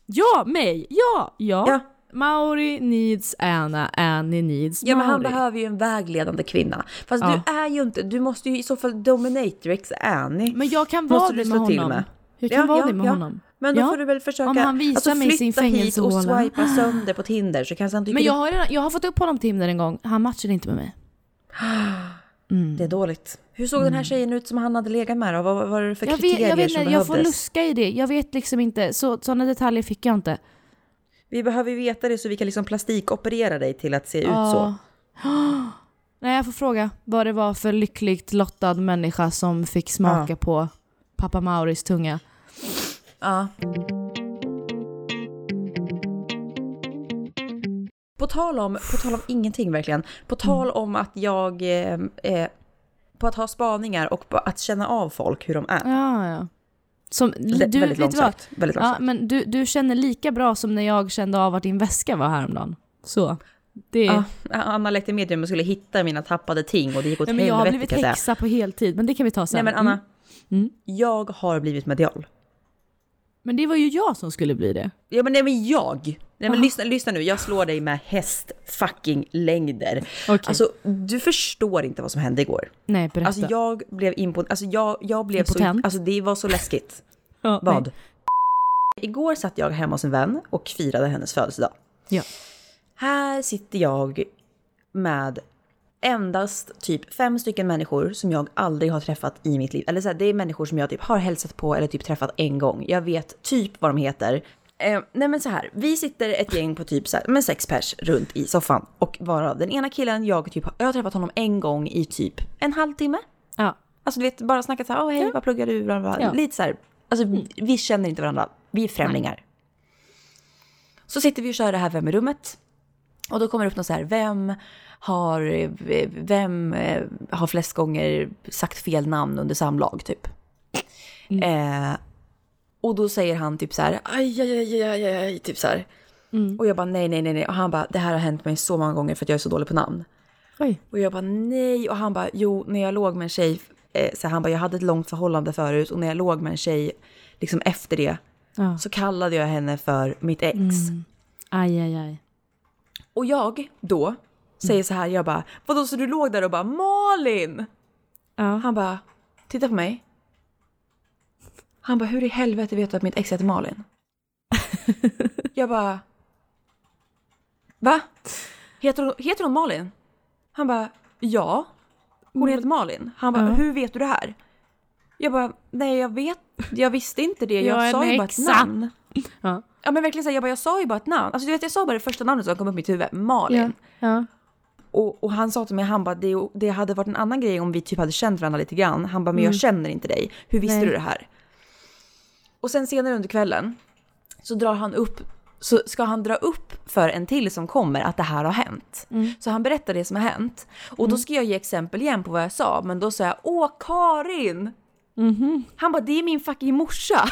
Ja, mig! Ja, ja. Ja. Mauri needs Anna, Annie needs Ja men han Mauri. behöver ju en vägledande kvinna. Fast Ja. du är ju inte, du måste ju i så fall dominatrix Annie. Men jag kan vara det med honom. med. Jag kan Ja, vara ja, det med ja. honom. Men då Ja. får du väl försöka Om han visar alltså, mig sin hit och swipa sönder på Tinder så kanske han tycker Men jag har, redan, jag har fått upp honom till Tinder en gång. Han matchade inte med mig. det är dåligt. Hur såg den här tjejen ut som han hade legat med då? Vad var det för Jag vet, kriterier jag vet som inte, jag får behövdes? luska i det. Jag vet liksom inte. Så, sådana detaljer fick jag inte. Vi behöver veta det så vi kan liksom plastikoperera dig till att se ut så. Ja. Nej, jag får fråga vad det var för lyckligt lottad människa som fick smaka på pappa Mauris tunga. Ja. På tal om, på tal om ingenting verkligen. På tal om att jag, eh, eh, på att ha spaningar och på att känna av folk hur de är. Ja, ja. Som, du, väldigt långsökt. Väldigt Ja, långsökt. men du, du känner lika bra som när jag kände av vart din väska var häromdagen. Så. Det, Ja, Anna lekte medium och skulle hitta mina tappade ting och det gick åt men jag har helvete blivit häxa på heltid, men det kan vi ta sen. Nej men Anna, Mm. jag har blivit medial. Men det var ju jag som skulle bli det. Ja men nej men jag! Nej men lyssna, lyssna nu, jag slår dig med häst fucking längder. Okej. Alltså du förstår inte vad som hände igår. Nej, berätta. Alltså jag blev imponerad, alltså jag, jag blev Impotent? så, alltså det var så läskigt. Ja, Vad? nej. Igår satt jag hemma hos en vän och firade hennes födelsedag. Ja. Här sitter jag med endast typ fem stycken människor som jag aldrig har träffat i mitt liv. Eller så här, det är människor som jag typ har hälsat på eller typ träffat en gång. Jag vet typ vad de heter. Eh, nej men så här, vi sitter ett gäng på typ så här, men sex pers runt i soffan. Och varav den ena killen, jag, typ, jag har träffat honom en gång i typ en halvtimme. Ja. Alltså du vet, bara snackat så här, åh hej, vad pluggar du? Bla, bla. Ja. Lite så här, alltså vi känner inte varandra, vi är främlingar. Så sitter vi och kör det här Vem i rummet? Och då kommer det upp något så här, vem har, vem eh, har flest gånger sagt fel namn under samlag typ? Eh, och då säger han typ så här, aj, aj, aj, aj, aj, aj typ så här. Mm. Och jag bara nej, nej, nej, nej. Och han bara, det här har hänt mig så många gånger för att jag är så dålig på namn. Oj. Och jag bara nej. Och han bara jo, när jag låg med en tjej, eh, så han bara jag hade ett långt förhållande förut och när jag låg med en tjej liksom efter det Ja. så kallade jag henne för mitt ex. Aj, aj, aj. Och jag då säger så här, jag bara vadå så du låg där och bara Malin? Ja. Han bara titta på mig. Han bara hur i helvete vet du att mitt ex heter Malin? jag bara va? Heter hon, heter hon Malin? Han bara ja. Hon heter Malin. Han bara Ja. hur vet du det här? Jag bara nej jag vet, jag visste inte det. Jag, Jag sa ju bara ett namn. Ja. Ja men verkligen så här, jag bara jag sa ju bara ett namn. Alltså du vet jag sa bara det första namnet som kom upp i mitt huvud, Malin. Ja. ja. Och, och han sa till mig, han bara, det, det hade varit en annan grej om vi typ hade känt varandra lite grann. Han bara, men jag känner inte dig. Hur visste Nej. du det här? Och sen senare under kvällen så drar han upp, så ska han dra upp för en till som kommer att det här har hänt. Så han berättar det som har hänt. Och då ska jag ge exempel igen på vad jag sa, men då sa jag, åh Karin! Han bara, det är min fucking morsa.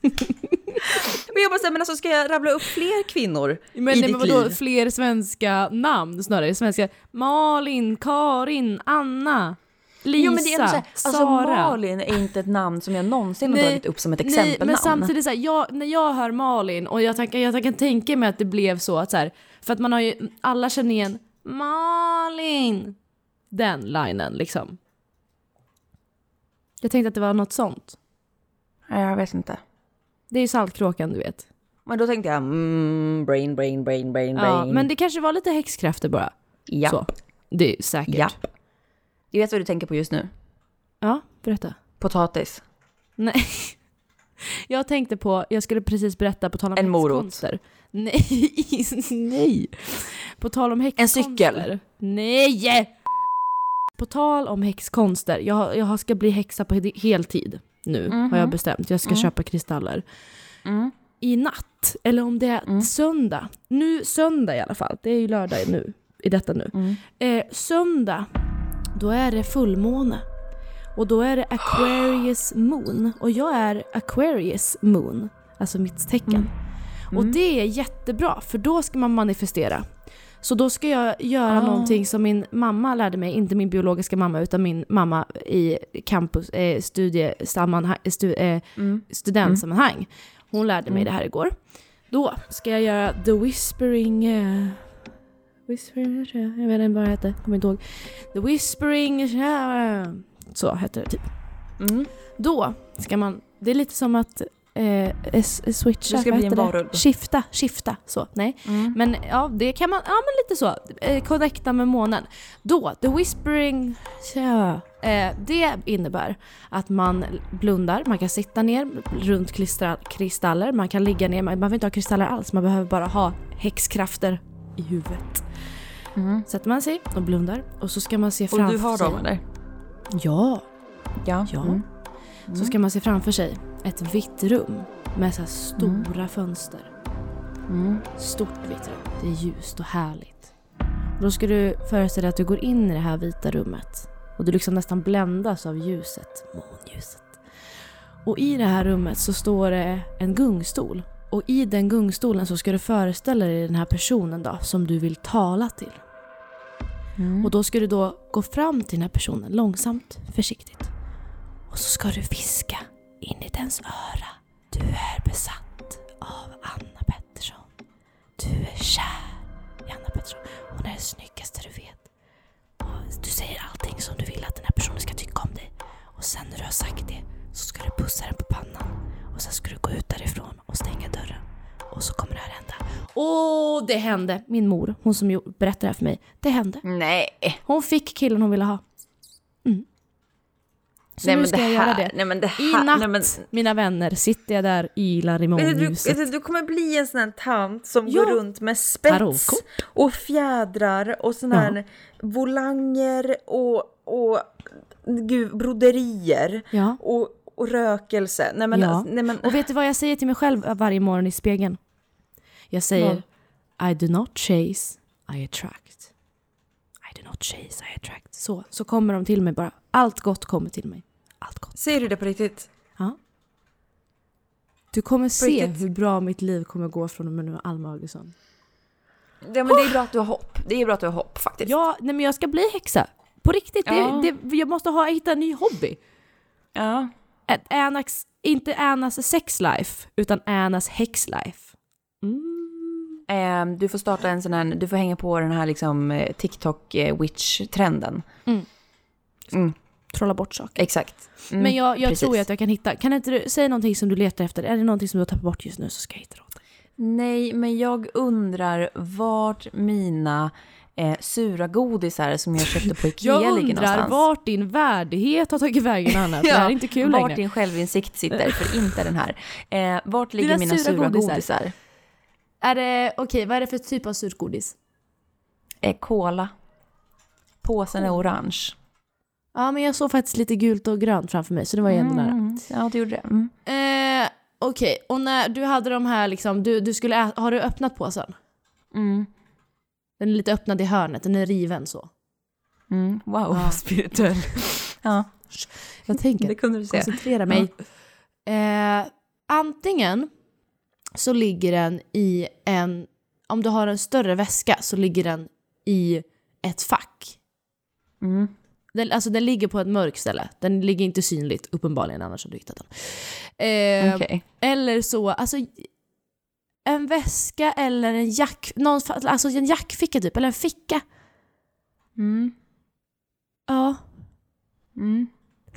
och jag bara, så här, men alltså ska jag rabbla upp fler kvinnor Men, i nej, ditt men vadå, liv? fler svenska namn snarare? Svenska Malin, Karin, Anna, Lisa, Jo men det är så här, alltså Sara. Malin är inte ett namn som jag någonsin har Nej, dragit upp som ett Nej, exempelnamn. men samtidigt så här, jag, när jag hör Malin och jag, tänker, jag kan tänka mig att det blev så att så här, för att man har ju, alla känner igen Malin. Den linen liksom. Jag tänkte att det var något sånt. Nej, jag vet inte. Det är ju Saltkråkan du vet. Men då tänkte jag, mm, brain, brain, brain, brain, Ja, brain. men det kanske var lite häxkrafter bara. ja. Så. Det är säkert. ja. Du vet vad du tänker på just nu? ja, berätta. Potatis. Nej. Jag tänkte på, jag skulle precis berätta på tal om En morot. häxkonster. Nej, nej. På tal om häxkonster. cykel. Nej! På tal om häxkonster, jag, jag ska bli häxa på he- heltid nu har jag bestämt. Jag ska köpa kristaller. Mm. I natt, eller om det är söndag. Nu söndag i alla fall, det är ju lördag nu, i detta nu. Mm. Eh, söndag, då är det fullmåne. Och då är det Aquarius moon. Och jag är Aquarius moon, alltså mitt tecken. Och det är jättebra, för då ska man manifestera. Så då ska jag göra Ah. någonting som min mamma lärde mig, inte min biologiska mamma utan min mamma i campus, eh, studiesammanhang, stu, eh, studentsammanhang. Hon lärde mig det här igår. Då ska jag göra the whispering... Eh, whispering, jag vet inte vad det hette, kommer inte ihåg. The whispering... eh, Så heter det typ. Mm. Då ska man, det är lite som att eh, s- switcha, Du ska bli en det? varulv. Skifta, skifta, så, nej. Mm. Men ja, det kan man, ja men lite så, eh, connecta med månen. Då, the whispering, ja, eh, det innebär att man blundar, man kan sitta ner runt kristal, kristaller, man kan ligga ner, man behöver inte ha kristaller alls, man behöver bara ha häxkrafter i huvudet. Mm. Sätter man sig och blundar och så ska man se Och framför du har sig. dem eller? Ja, Ja. Ja. Mm. så ska man se framför sig ett vitt rum med så här stora fönster. Stort vitt rum. Det är ljust och härligt. Då ska du föreställa dig att du går in i det här vita rummet och du liksom nästan bländas av ljuset, månljuset. Och i det här rummet så står det en gungstol. Och i den gungstolen så ska du föreställa dig den här personen då som du vill tala till. Och då ska du då gå fram till den här personen långsamt, försiktigt. Och så ska du viska in i dens öra. Du är besatt av Anna Pettersson. Du är kär i Anna Pettersson. Hon är det snyggaste du vet. Du säger allting som du vill att den här personen ska tycka om dig. Och sen när du har sagt det så ska du pussa den på pannan. Och sen ska du gå ut därifrån och stänga dörren. Och så kommer det här hända. Och det hände! Min mor, hon som berättade det här för mig. Det hände. Nej. Hon fick killen hon ville ha. Mm. Så nej, nu ska jag här, göra det. Nej, men det I här, natt, nej, men, mina vänner, sitter jag där ylar i månljuset. du, du kommer bli en sån här tant som Ja. går runt med spets och fjädrar och sån här volanger och, och gud, broderier Ja. och, och rökelse. Nej men, Ja. nej, men Och vet du vad jag säger till mig själv varje morgon i spegeln? Jag säger I do not chase, I attract. I do not chase, I attract. Så, så kommer de till mig bara. Allt gott kommer till mig. Allt gott. säger du det på riktigt? Ja. Du kommer se riktigt? hur bra mitt liv kommer gå från och med nu Alma Augustsson. ja, men det är bra att du har hopp. Det är bra att du har hopp faktiskt. Ja, nej men jag ska bli häxa. På riktigt. Ja. Det, det, jag måste ha, hitta en ny hobby. Ja. Annas, inte Annas sex life, utan Annas häxlife. Ehm, du får starta en sån här, du får hänga på den här liksom eh, TikTok eh, witch-trenden. Trolla bort saker. Exakt. Mm, men jag, jag tror ju att jag kan hitta. Kan inte du säga någonting som du letar efter? Är det någonting som du har tappat bort just nu så ska jag hitta det åt dig. Nej, men jag undrar vart mina eh, sura godisar som jag köpte på Ikea Jag ligger undrar någonstans. vart din värdighet har tagit vägen Anna. Det här är inte kul vart längre. din självinsikt sitter, för inte den här. Eh, vart ligger Dina mina sura sura, godisar. godisar? Är det, okej vad är det för typ av surgodis? Eh, cola. Påsen är orange. Ja men jag såg faktiskt lite gult och grönt framför mig så det var ju ändå nära. Mm, ja, det gjorde det. Mm. Eh, Okej, och när du hade de här liksom, du, du skulle ä- har du öppnat påsen? Mm. Den är lite öppnad i hörnet, den är riven så. Mm. Wow, Ja. spirituell. ja, Jag tänker det kunde du se. koncentrera mig. Eh, antingen så ligger den i en, om du har en större väska så ligger den i ett fack. Mm. Den, alltså den ligger på ett mörkt ställe. Den ligger inte synligt uppenbarligen, annars hade du hittat den. Eh, Okej. Eller så, alltså en väska eller en jack, någon, alltså en jackficka typ, eller en ficka. Mm. Ja, Mm.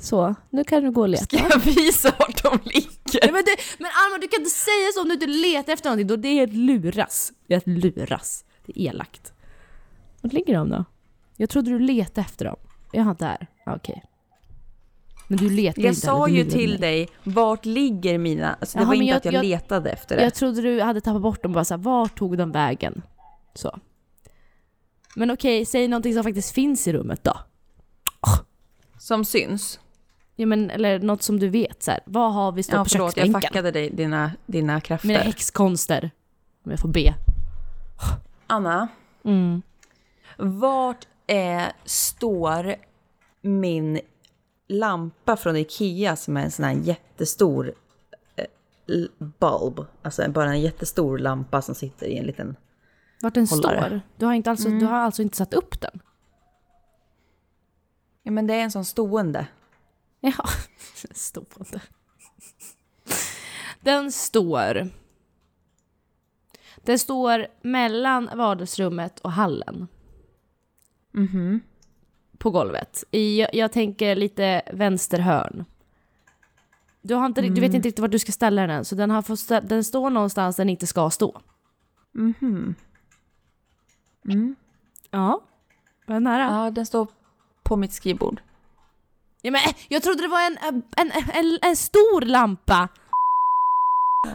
så. Nu kan du gå och leta. Ska jag visa vart de ligger? Nej, men, det, men Alma, du kan inte säga så om du inte letar efter någonting. Då det är ett luras. Det är ett luras. Det är elakt. Vart ligger de då? Jag trodde du letade efter dem. Jaha, där. Okej. Men du letar Jag inte. sa eller? Du ju till mig. dig, vart ligger mina... Alltså, det Jaha, var inte jag- att jag, jag- letade efter det. Jag trodde du hade tappat bort dem bara såhär, var tog de vägen? Så. Men okej, säg någonting som faktiskt finns i rummet då. Som syns. Ja, men, eller något som du vet. Så här. Vad har vi stått Ja, på förlåt, jag köksbänken? fuckade dig, dina, dina krafter. Mina häxkonster. Om jag får be. Anna, Mm. vart eh, står min lampa från Ikea som är en sån här jättestor eh, bulb? Alltså bara en jättestor lampa som sitter i en liten... Vart den Hållare. står? Du har, inte alltså, du har alltså inte satt upp den? Ja, men det är en sån stående. Ja, stående. Den står... Den står mellan vardagsrummet och hallen. Mhm. På golvet. I, jag, tänker lite vänsterhörn. Du, har inte, du vet inte riktigt var du ska ställa den än, så den, har fått stä, den står någonstans den inte ska stå. Mhm. Ja. Var jag nära? Ja, den står på mitt skrivbord. Ja, men, jag trodde det var en, en, en, en, stor lampa.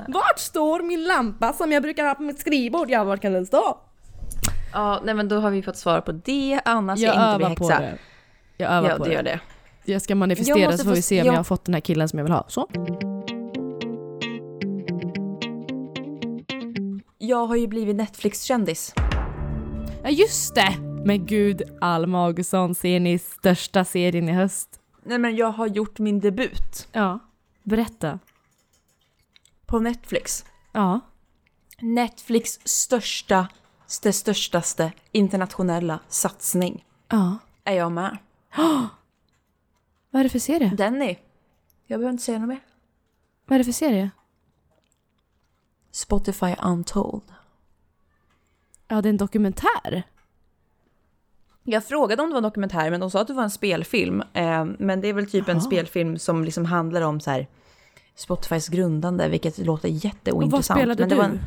Vart står min lampa som jag brukar ha på mitt skrivbord? Ja, vart kan den stå? Ja, nej men då har vi fått svar på det. Annars Jag jag inte bli övar på häxa. det. Jag övar Ja, på det det. gör det. Jag ska manifestera Jag så får vi se om jag- jag har fått den här killen som jag vill ha. Så. Jag har ju blivit Netflix-kändis. Ja just det! Men gud, Alma Augustsson, ser ni största serien i höst? Nej men jag har gjort min debut Ja. Berätta. på Netflix. Ja. Netflix största, det störstaste internationella satsning Ja. är jag med. Vad är det för serie? Denny. Jag behöver inte säga något mer. Vad är det för serie? Spotify Untold. Ja, det är en dokumentär. Jag frågade om det var en dokumentär, men de sa att det var en spelfilm. Eh, men det är väl typ en Jaha. spelfilm som liksom handlar om så här Spotifys grundande, vilket låter Och vad jätteointressant. spelade men det du? Var en,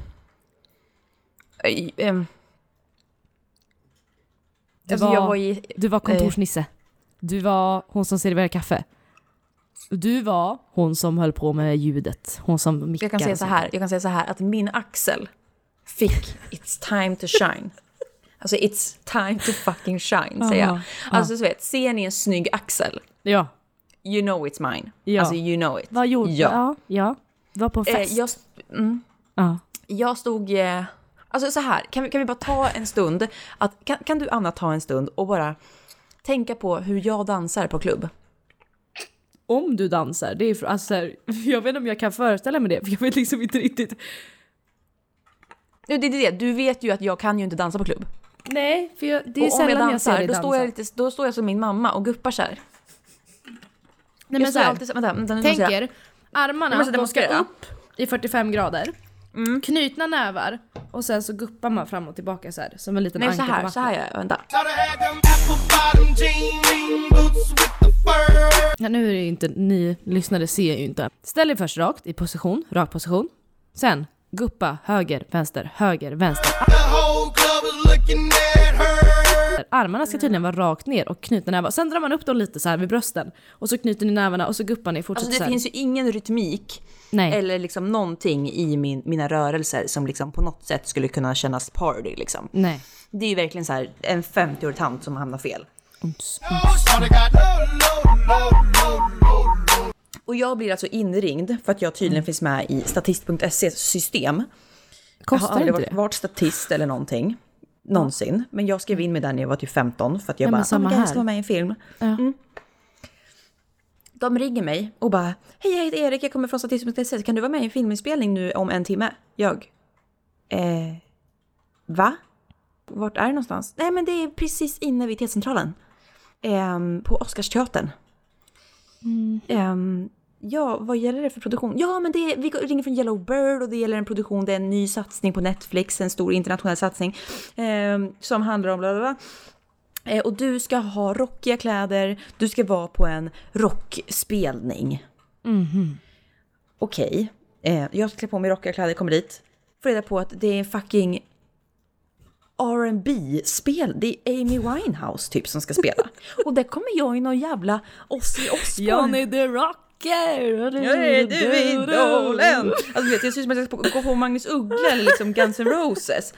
Ehm, Du, alltså var, var i... du var kontorsnisse. Du var hon som serverade kaffe. Du var hon som höll på med ljudet. Hon som mickade. Jag kan säga så här, jag kan säga så här att min axel fick It's time to shine. Alltså it's time to fucking shine säger jag. Alltså så vet, ser ni en snygg axel? Ja. You know it's mine. Ja. Alltså you know it. Vad gjorde Ja. Ja. ja. Du var på en Eh, fest. jag, mm, ja. jag stod... Eh, alltså så här, kan vi, kan vi bara ta en stund? Att, kan, kan du Anna ta en stund och bara tänka på hur jag dansar på klubb? Om du dansar, det är för, alltså, jag vet inte om jag kan föreställa mig det, för jag vet liksom inte riktigt. Nu, Det är det, du vet ju att jag kan ju inte dansa på klubb. Nej, för jag, det är och om sällan jag jag, dansar, ser dig då, dansa. står jag lite, då står jag som min mamma och guppar så här. Nej, Jag men står så här, alltid vänta, vänta, tänk jag- er, armarna, Jag de ska upp i 45 grader. Knutna nävar och sen så guppar man fram och tillbaka så här som en liten Nej, så anka på här, så här gör jag. Vänta. Ja, nu är det ju inte, ni lyssnare ser ju inte. Ställ dig först rakt i position, rak position. Sen guppa höger, vänster, höger, vänster. Armarna ska tydligen vara rakt ner och knutna nävar. Sen drar man upp dem lite så här vid brösten. Och så knyter ni nävarna och så guppar ni, fortsätter Alltså så det finns ju ingen rytmik Nej. eller liksom någonting i min, mina rörelser som liksom på något sätt skulle kunna kännas party liksom. Nej. Det är ju verkligen så här en 50-årig tant som hamnar fel. Uns. Och jag blir alltså inringd för att jag tydligen finns med i statist.se system. jag har Kostar aldrig varit, varit statist eller någonting. Någonsin. Men jag skrev in mig där när jag var typ 15 för att jag Ja, bara, samma oh God, jag här." ska vara med i en film. Ja. Mm. De ringer mig och bara, hej jag heter Erik, jag kommer från statist.se, kan du vara med i en filminspelning nu om en timme? Jag, eh, va? Vart är det någonstans? Nej men det är precis inne vid T-centralen. Ehm, på Oscarsteatern. Ehm, ja, vad gäller det för produktion? Ja, men det är, vi ringer från Yellow Bird och det gäller en produktion, det är en ny satsning på Netflix, en stor internationell satsning ehm, som handlar om bla bla bla. Eh, och du ska ha rockiga kläder, du ska vara på en rockspelning. Okej, eh, jag ska klä på mig rockiga kläder, kommer dit. Får reda på att det är en fucking rb spel Det är Amy Winehouse typ som ska spela. Och där kommer jag i någon jävla Ozzy Osbourne. Johnny the Rocker! Jag är du idolen! Alltså vet, jag ser ut som att jag ska gå på Magnus Uggla eller liksom Guns N' Roses.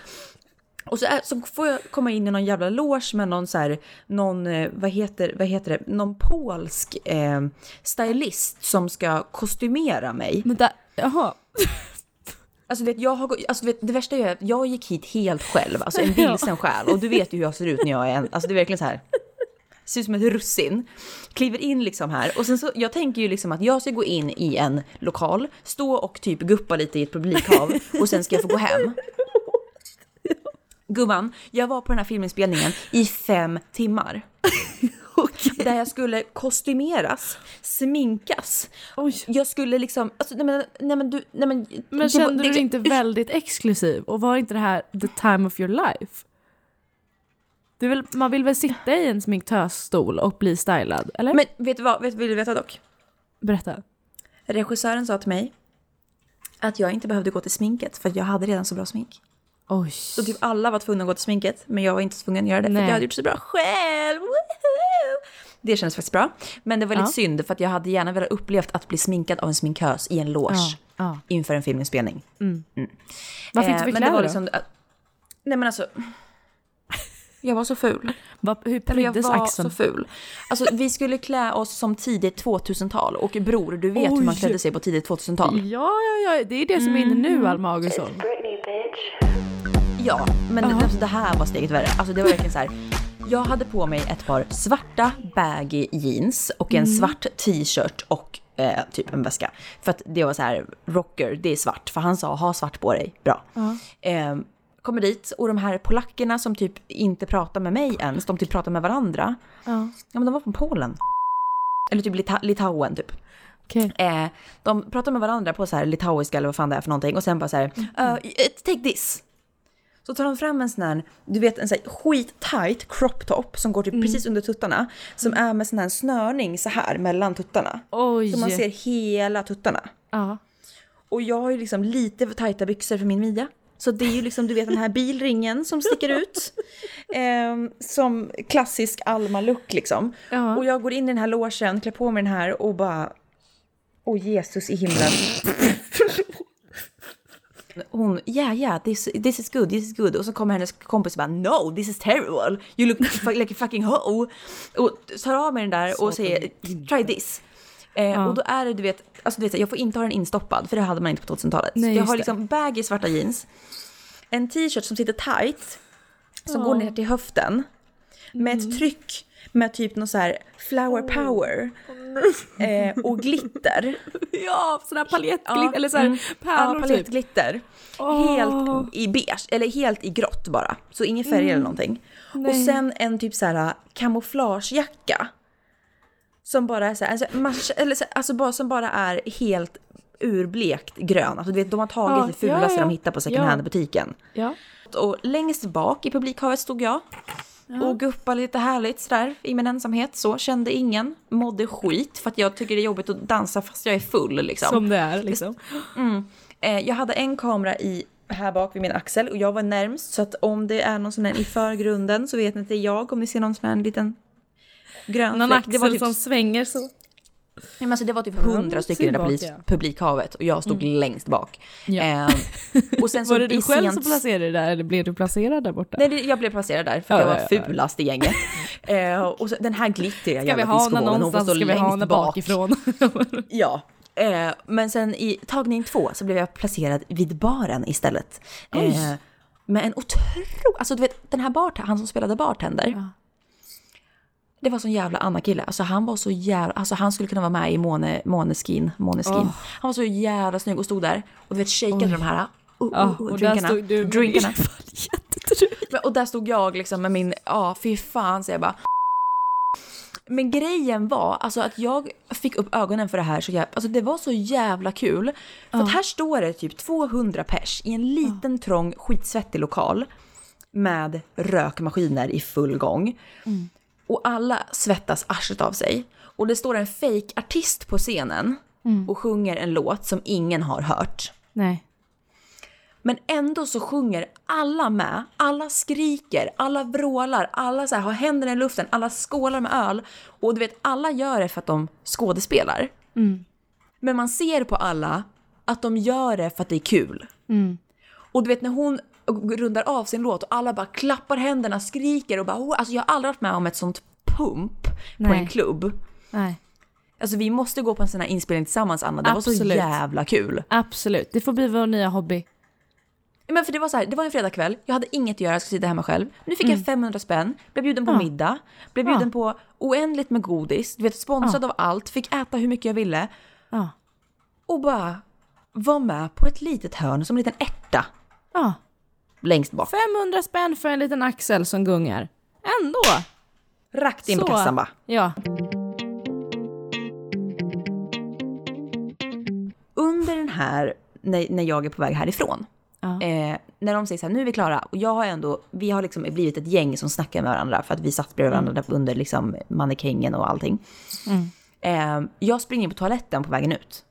Och så, är, så får jag komma in i någon jävla loge med någon så här, någon, eh, vad heter, vad heter det, någon polsk eh, stylist som ska kostymera mig. Men där, jaha. Alltså, vet, jag har, alltså vet, det värsta är att jag gick hit helt själv, alltså en vilsen själ. Och du vet ju hur jag ser ut när jag är en, alltså det är verkligen så här. Ser ut som ett russin. Kliver in liksom här och sen så, jag tänker ju liksom att jag ska gå in i en lokal, stå och typ guppa lite i ett publikhav och sen ska jag få gå hem. Gumman, jag var på den här filminspelningen i fem timmar. Där jag skulle kostymeras, sminkas. Oj. Jag skulle liksom, alltså nej men, nej men du, nej men. Men var- kände det- du dig inte väldigt exklusiv? Och var inte det här the time of your life? Väl, man vill väl sitta i en sminktösstol och bli stylad, eller? Men vet du vad, vet, vill du veta dock? Berätta. Regissören sa till mig att jag inte behövde gå till sminket för att jag hade redan så bra smink. Oj. Så typ alla var tvungna att gå till sminket men jag var inte tvungen att göra det för Nej. att jag hade gjort så bra själv. Woho! Det kändes faktiskt bra. Men det var lite Ja. synd för att jag hade gärna velat upplevt att bli sminkad av en sminkös i en loge Ja, ja. inför en filminspelning. Vad fick du Eh, för men det var då? liksom, Nej men alltså. Jag var så ful. Va, hur Eller jag pryddes var axeln? så ful. Alltså vi skulle klä oss som tidigt 2000-tal och bror, du vet hur man Oj. klädde sig på tidigt 2000-tal. Ja, ja, ja, det är det som är inne nu, Alma Augustsson. Ja, men det, alltså, det här var steget värre. Alltså det var verkligen så här. Jag hade på mig ett par svarta baggy jeans och en svart t-shirt och eh, typ en väska. För att det var så här, rocker, det är svart. För han sa, ha svart på dig, bra. Eh, kommer dit och de här polackerna som typ inte pratar med mig ens, de typ pratar med varandra. Ja. Ja men de var från Polen. Eller typ Lita- Litauen typ. Okej. Eh, de pratar med varandra på så här litauiska eller vad fan det är för någonting och sen bara så här, "Uh, take this. Så tar de fram en sån här, du vet en sån här skittight crop top som går typ precis under tuttarna. Som är med sån här snörning så här mellan tuttarna. Oj. Så man ser hela tuttarna. Ja. Och jag har ju liksom lite för tajta byxor för min midja. Så det är ju liksom, du vet den här bilringen som sticker ut. Ehm, som klassisk Alma-look liksom. Ja. Och jag går in i den här logen, klär på mig den här och bara... Åh Jesus i himlen. Hon, yeah yeah, this, this is good, this is good. Och så kommer hennes kompis och bara no, this is terrible. You look like a fucking hoe. Och tar av mig den där och säger try this. Eh, Och då är det, du vet, alltså du vet, jag får inte ha den instoppad för det hade man inte på 2000-talet. Nej, Så jag har liksom baggy svarta jeans, en t-shirt som sitter tight, som går ner till höften, med Mm. ett tryck med typ någon så här flower power eh, och glitter. Ja, sån här paljettglitter, Ja, eller så här mm. Ja, pärlor typ. palettglitter. Helt i beige, eller helt i grått bara. Så ingen färg eller någonting. Och sen en typ så här kamouflagejacka. Som bara är så här, alltså, match, eller så, alltså bara, som bara är helt urblekt grön. Alltså du vet, de har tagit Ja, det fulaste ja, ja. de hittar på second Ja. hand-butiken. Ja. Och längst bak i publikhavet stod jag. Och guppade lite härligt sådär i min ensamhet. Så kände ingen. Mådde skit för att jag tycker det är jobbigt att dansa fast jag är full liksom. Som det är liksom. Eh, jag hade en kamera i här bak vid min axel och jag var närmst så att om det är någon sån här i förgrunden så vet ni att det är jag om ni ser någon sån här liten grön Någon axel Det var typ, som svänger så. nej, men alltså det var typ hundra stycken i det där publik, tillbaka. publikhavet och jag stod längst bak. Ja. Eh, och sen så Var det du själv sent- som placerade dig där eller blev du placerad där borta? Nej, det- jag blev placerad där för att Ja, jag var ja, ja. fulast i gänget. eh, och så, den här glittriga Ska vi jävla discobålen, hon får stå Ska vi ha längst bak. bakifrån? Ja. Eh, men sen i tagning två så blev jag placerad vid baren istället. Eh, med en otro... Alltså du vet, den här bart han som spelade bartender. Det var sån jävla Anna-kille. Alltså han var så jävla... Alltså han skulle kunna vara med i Måne, Måneskin. Måneskin. Han var så jävla snygg och stod där. Och du vet, shakeade de här... Uh, Ja, uh, och där drinkarna. stod du- drinkarna. Men- Och där stod jag liksom med min, ja fy fan så jag bara. Men grejen var alltså att jag fick upp ögonen för det här så jävla, alltså det var så jävla kul. För att här står det typ 200 pers i en liten trång skitsvettig lokal med rökmaskiner i full gång. Och alla svettas arslet av sig. Och det står en fake artist på scenen och sjunger en låt som ingen har hört. Nej. Men ändå så sjunger alla med, alla skriker, alla vrålar, alla så här har händerna i luften, alla skålar med öl. Och du vet, alla gör det för att de skådespelar. Men man ser på alla att de gör det för att det är kul. Och du vet när hon rundar av sin låt och alla bara klappar händerna, skriker och bara oh, alltså jag har aldrig varit med om ett sånt pump på Nej. en klubb. Nej. Alltså vi måste gå på en sån här inspelning tillsammans Anna, det var så Absolut. jävla kul. Absolut. Det får bli vår nya hobby. Men för det var så här, det var en fredagkväll, jag hade inget att göra, jag skulle sitta hemma själv. Nu fick jag 500 spänn, blev bjuden på Mm. Ja. middag, blev bjuden på oändligt med godis, du vet sponsrad av allt, fick äta hur mycket jag ville. Ja. Och bara var med på ett litet hörn som en liten ärta Ja. Längst bak. 500 spänn för en liten axel som gungar. Ändå. Rakt in på Så. kassan bara. Ja. Under den här, när, när jag är på väg härifrån, Ja. eh, när de säger så här, nu är vi klara, och jag har ändå, vi har liksom blivit ett gäng som snackar med varandra för att vi satt bredvid varandra där under liksom mannekängen och allting. Eh, jag springer in på toaletten på vägen ut.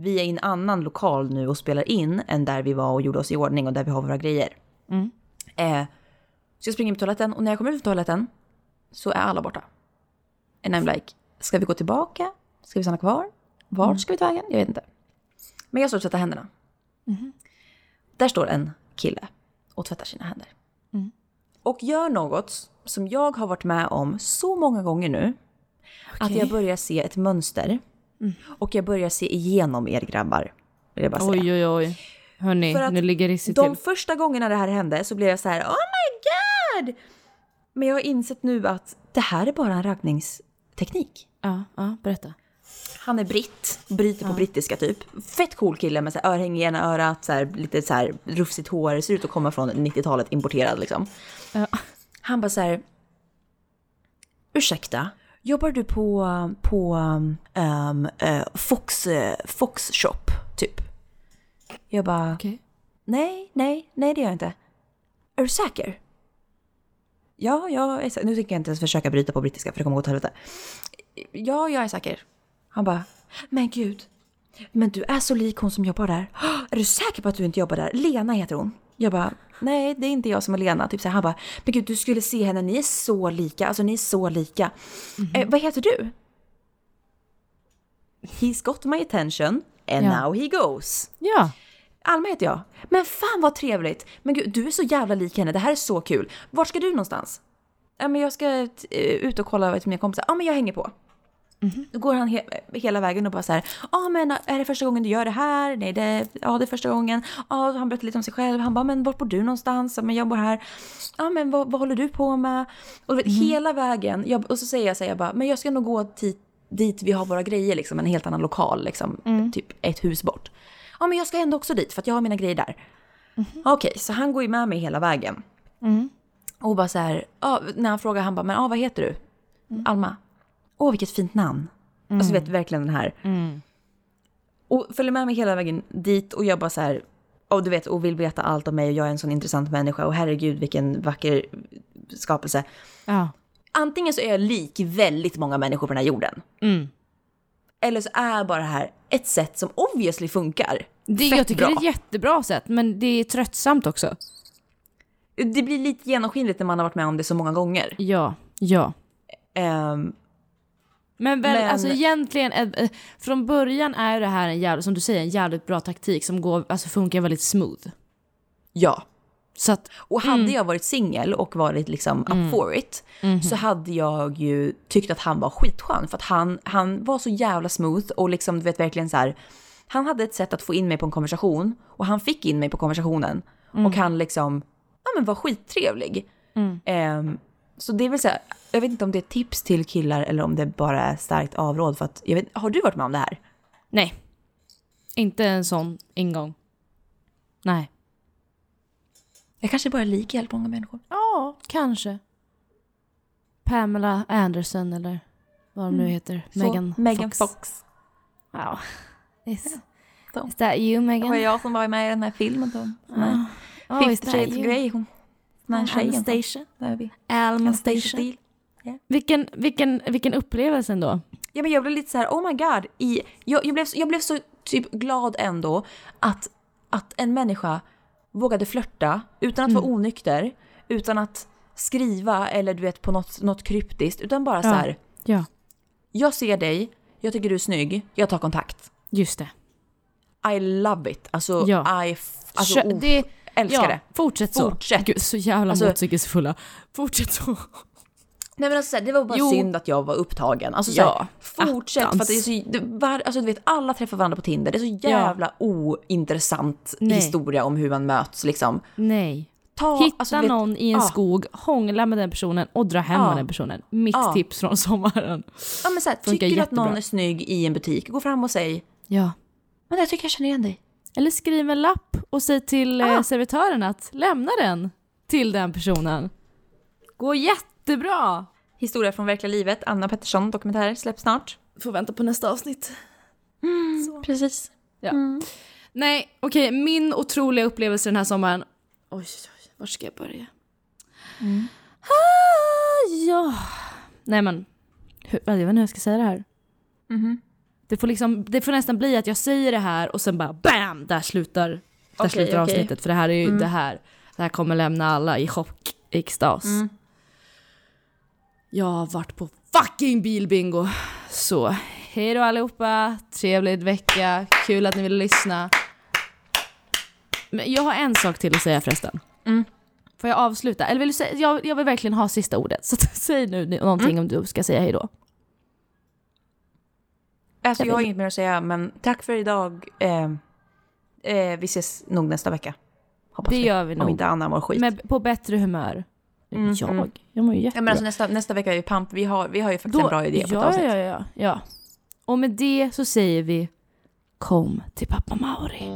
Vi är i en annan lokal nu och spelar in än där vi var och gjorde oss i ordning och där vi har våra grejer. Eh, så jag springer in på toaletten och när jag kommer ut från toaletten så är alla borta. And I'm like, ska vi gå tillbaka? Ska vi stanna kvar? Vart ska vi ta vägen? Jag vet inte. Men jag står och tvättar händerna. Där står en kille och tvättar sina händer. och gör något som jag har varit med om så många gånger nu. Att jag börjar se ett mönster. Och jag börjar se igenom er grabbar. Vill jag bara säga. Oj, oj, oj. Hörni, nu ligger risigt De till. första gångerna det här hände så blev jag så här, oh my god! Men jag har insett nu att det här är bara en raggningsteknik. Ja, ja, berätta. Han är britt, bryter på brittiska typ. Fett cool kille med så här örhänge i ena örat, så här, lite så här rufsigt hår, ser ut att komma från 90-talet, importerad liksom. Ja. Han bara så här, ursäkta, jobbar du på, på um, eh, Fox, eh, Fox Shop typ? Jag bara, Okej. nej, nej, nej det gör jag inte. Är du säker? Ja, jag är säker. Nu tänker jag inte ens försöka bryta på brittiska för det kommer gå åt helvete. Ja, jag är säker. Han bara, men gud. Men du är så lik hon som jobbar där. Är du säker på att du inte jobbar där? Lena heter hon. Jag bara, nej det är inte jag som är Lena. Typ så här, han bara, men gud du skulle se henne, ni är så lika. Alltså ni är så lika. Eh, vad heter du? He's got my attention and Ja. now he goes. Ja. Alma heter jag. Men fan vad trevligt! Men gud, du är så jävla lik henne, det här är så kul. Var ska du någonstans? Ja men jag ska eh, ut och kolla med mina kompisar. Ja men jag hänger på. Då går han he- hela vägen och bara så här, ja men är det första gången du gör det här? Nej, det, ja det är första gången. Ja, han berättar lite om sig själv. Han bara, men vart bor du någonstans? Men jag bor här. Ja, men vad, vad håller du på med? Och vet, hela vägen, jag, och så säger jag så här, jag bara, men jag ska nog gå dit, dit vi har våra grejer, liksom, en helt annan lokal, liksom, typ ett hus bort. Ja, men jag ska ändå också dit för att jag har mina grejer där. Okej, så han går ju med mig hela vägen. Och bara så här, ja, när han frågar, han bara, men ja, vad heter du? Alma. Åh, vilket fint namn. Alltså du vet verkligen den här. Och följer med mig hela vägen dit och jag bara så här, och du vet, och vill veta allt om mig och jag är en sån intressant människa och herregud vilken vacker skapelse. Ja. Antingen så är jag lik väldigt många människor på den här jorden. Mm. Eller så är bara det här ett sätt som obviously funkar. Det, jag tycker bra. det är ett jättebra sätt, men det är tröttsamt också. Det blir lite genomskinligt när man har varit med om det så många gånger. Ja, ja. Ehm, Men, väl, Men- alltså egentligen, eh, eh, från början är det här en jävligt, som du säger, en jävligt bra taktik som går, alltså funkar väldigt smooth. ja. Så att, Och hade jag varit singel och varit liksom up for it så hade jag ju tyckt att han var skitskön för att han, han var så jävla smooth och liksom du vet verkligen så här. Han hade ett sätt att få in mig på en konversation och han fick in mig på konversationen och han liksom, ja men var skittrevlig. Ehm, så det är väl så här, jag vet inte om det är tips till killar eller om det bara är starkt avråd för att, jag vet, har du varit med om det här? nej. Inte en sån ingång. Nej. Jag kanske bara är lik jävligt många människor. Ja, kanske. Pamela Anderson eller vad de nu heter. Så, Megan, Megan Fox. Fox. Wow. Is, Så. is that you Det Megan? var jag som var med i den här filmen då. Ah. Oh, is Fifty Shades? Grey, hon. Den här tjejen. Anastasia. Alma Anastasia Station. Steele. Vilken, vilken, vilken upplevelse ändå. Ja men jag blev lite så här, oh my god. I, jag, jag, blev, så- jag blev så typ glad ändå att, att en människa vågade flörta utan att vara onykter, utan att skriva eller du vet på något, något kryptiskt, utan bara så Ja. här, Ja, jag ser dig, jag tycker du är snygg, jag tar kontakt. just det. I love it. Alltså, Ja. I alltså, Kö- oh, det älskar ja, det. Fortsätt så. Fortsätt. Gud, så jävla Alltså- motsägelsefulla. Fortsätt så. Nej men alltså, det var bara Jo. synd att jag var upptagen. Alltså, så Ja, här, fortsätt för att det är så, det, var, alltså, du vet, alla träffar varandra på Tinder. Det är så jävla ointressant Nej. historia om hur man möts liksom. Nej. Ta, Hitta alltså, vet, någon i en ja. skog, hångla med den personen och dra hem Ja. med den personen. Mitt Ja. tips från sommaren. Ja, men så här, Funkar tycker du att någon jättebra. är snygg i en butik, gå fram och säg Ja. men jag tycker jag känner igen dig. Eller skriv en lapp och säg till Ah. servitören att lämna den till den personen. Går jättebra! Historia från verkliga livet, Anna Pettersson dokumentär släpps snart. Får vänta på nästa avsnitt. Precis. Ja. Nej, okej, min otroliga upplevelse den här sommaren. Oj, oj, oj, var ska jag börja? Ah, ja. Nej men, hur, jag vet inte hur jag ska säga det här. Det, får liksom, det får nästan bli att jag säger det här och sen bara BAM! Där slutar, där Okej, slutar okej. avsnittet. För det här är ju det här. Det här kommer lämna alla i chock, extas. Jag har varit på fucking bilbingo. Så hej då allihopa, trevlig vecka, kul att ni ville lyssna. Men jag har en sak till att säga förresten. Får jag avsluta? Eller vill du säga, jag, jag vill verkligen ha sista ordet. Så säg nu någonting Mm. om du ska säga hej då. Alltså Jag jag har inget mer att säga, men tack för idag. Eh, eh, vi ses nog nästa vecka. Hoppas Det gör vi Om nog. inte Anna mår skit. Med, på bättre humör. Mm, jag? mm. Jag mår ju ja, jättebra. men alltså nästa, nästa vecka är ju pamp. Vi har, vi har ju faktiskt en bra idé på ja, ett avsnitt. ja, ja, ja. Och med det så säger vi kom till pappa Mauri.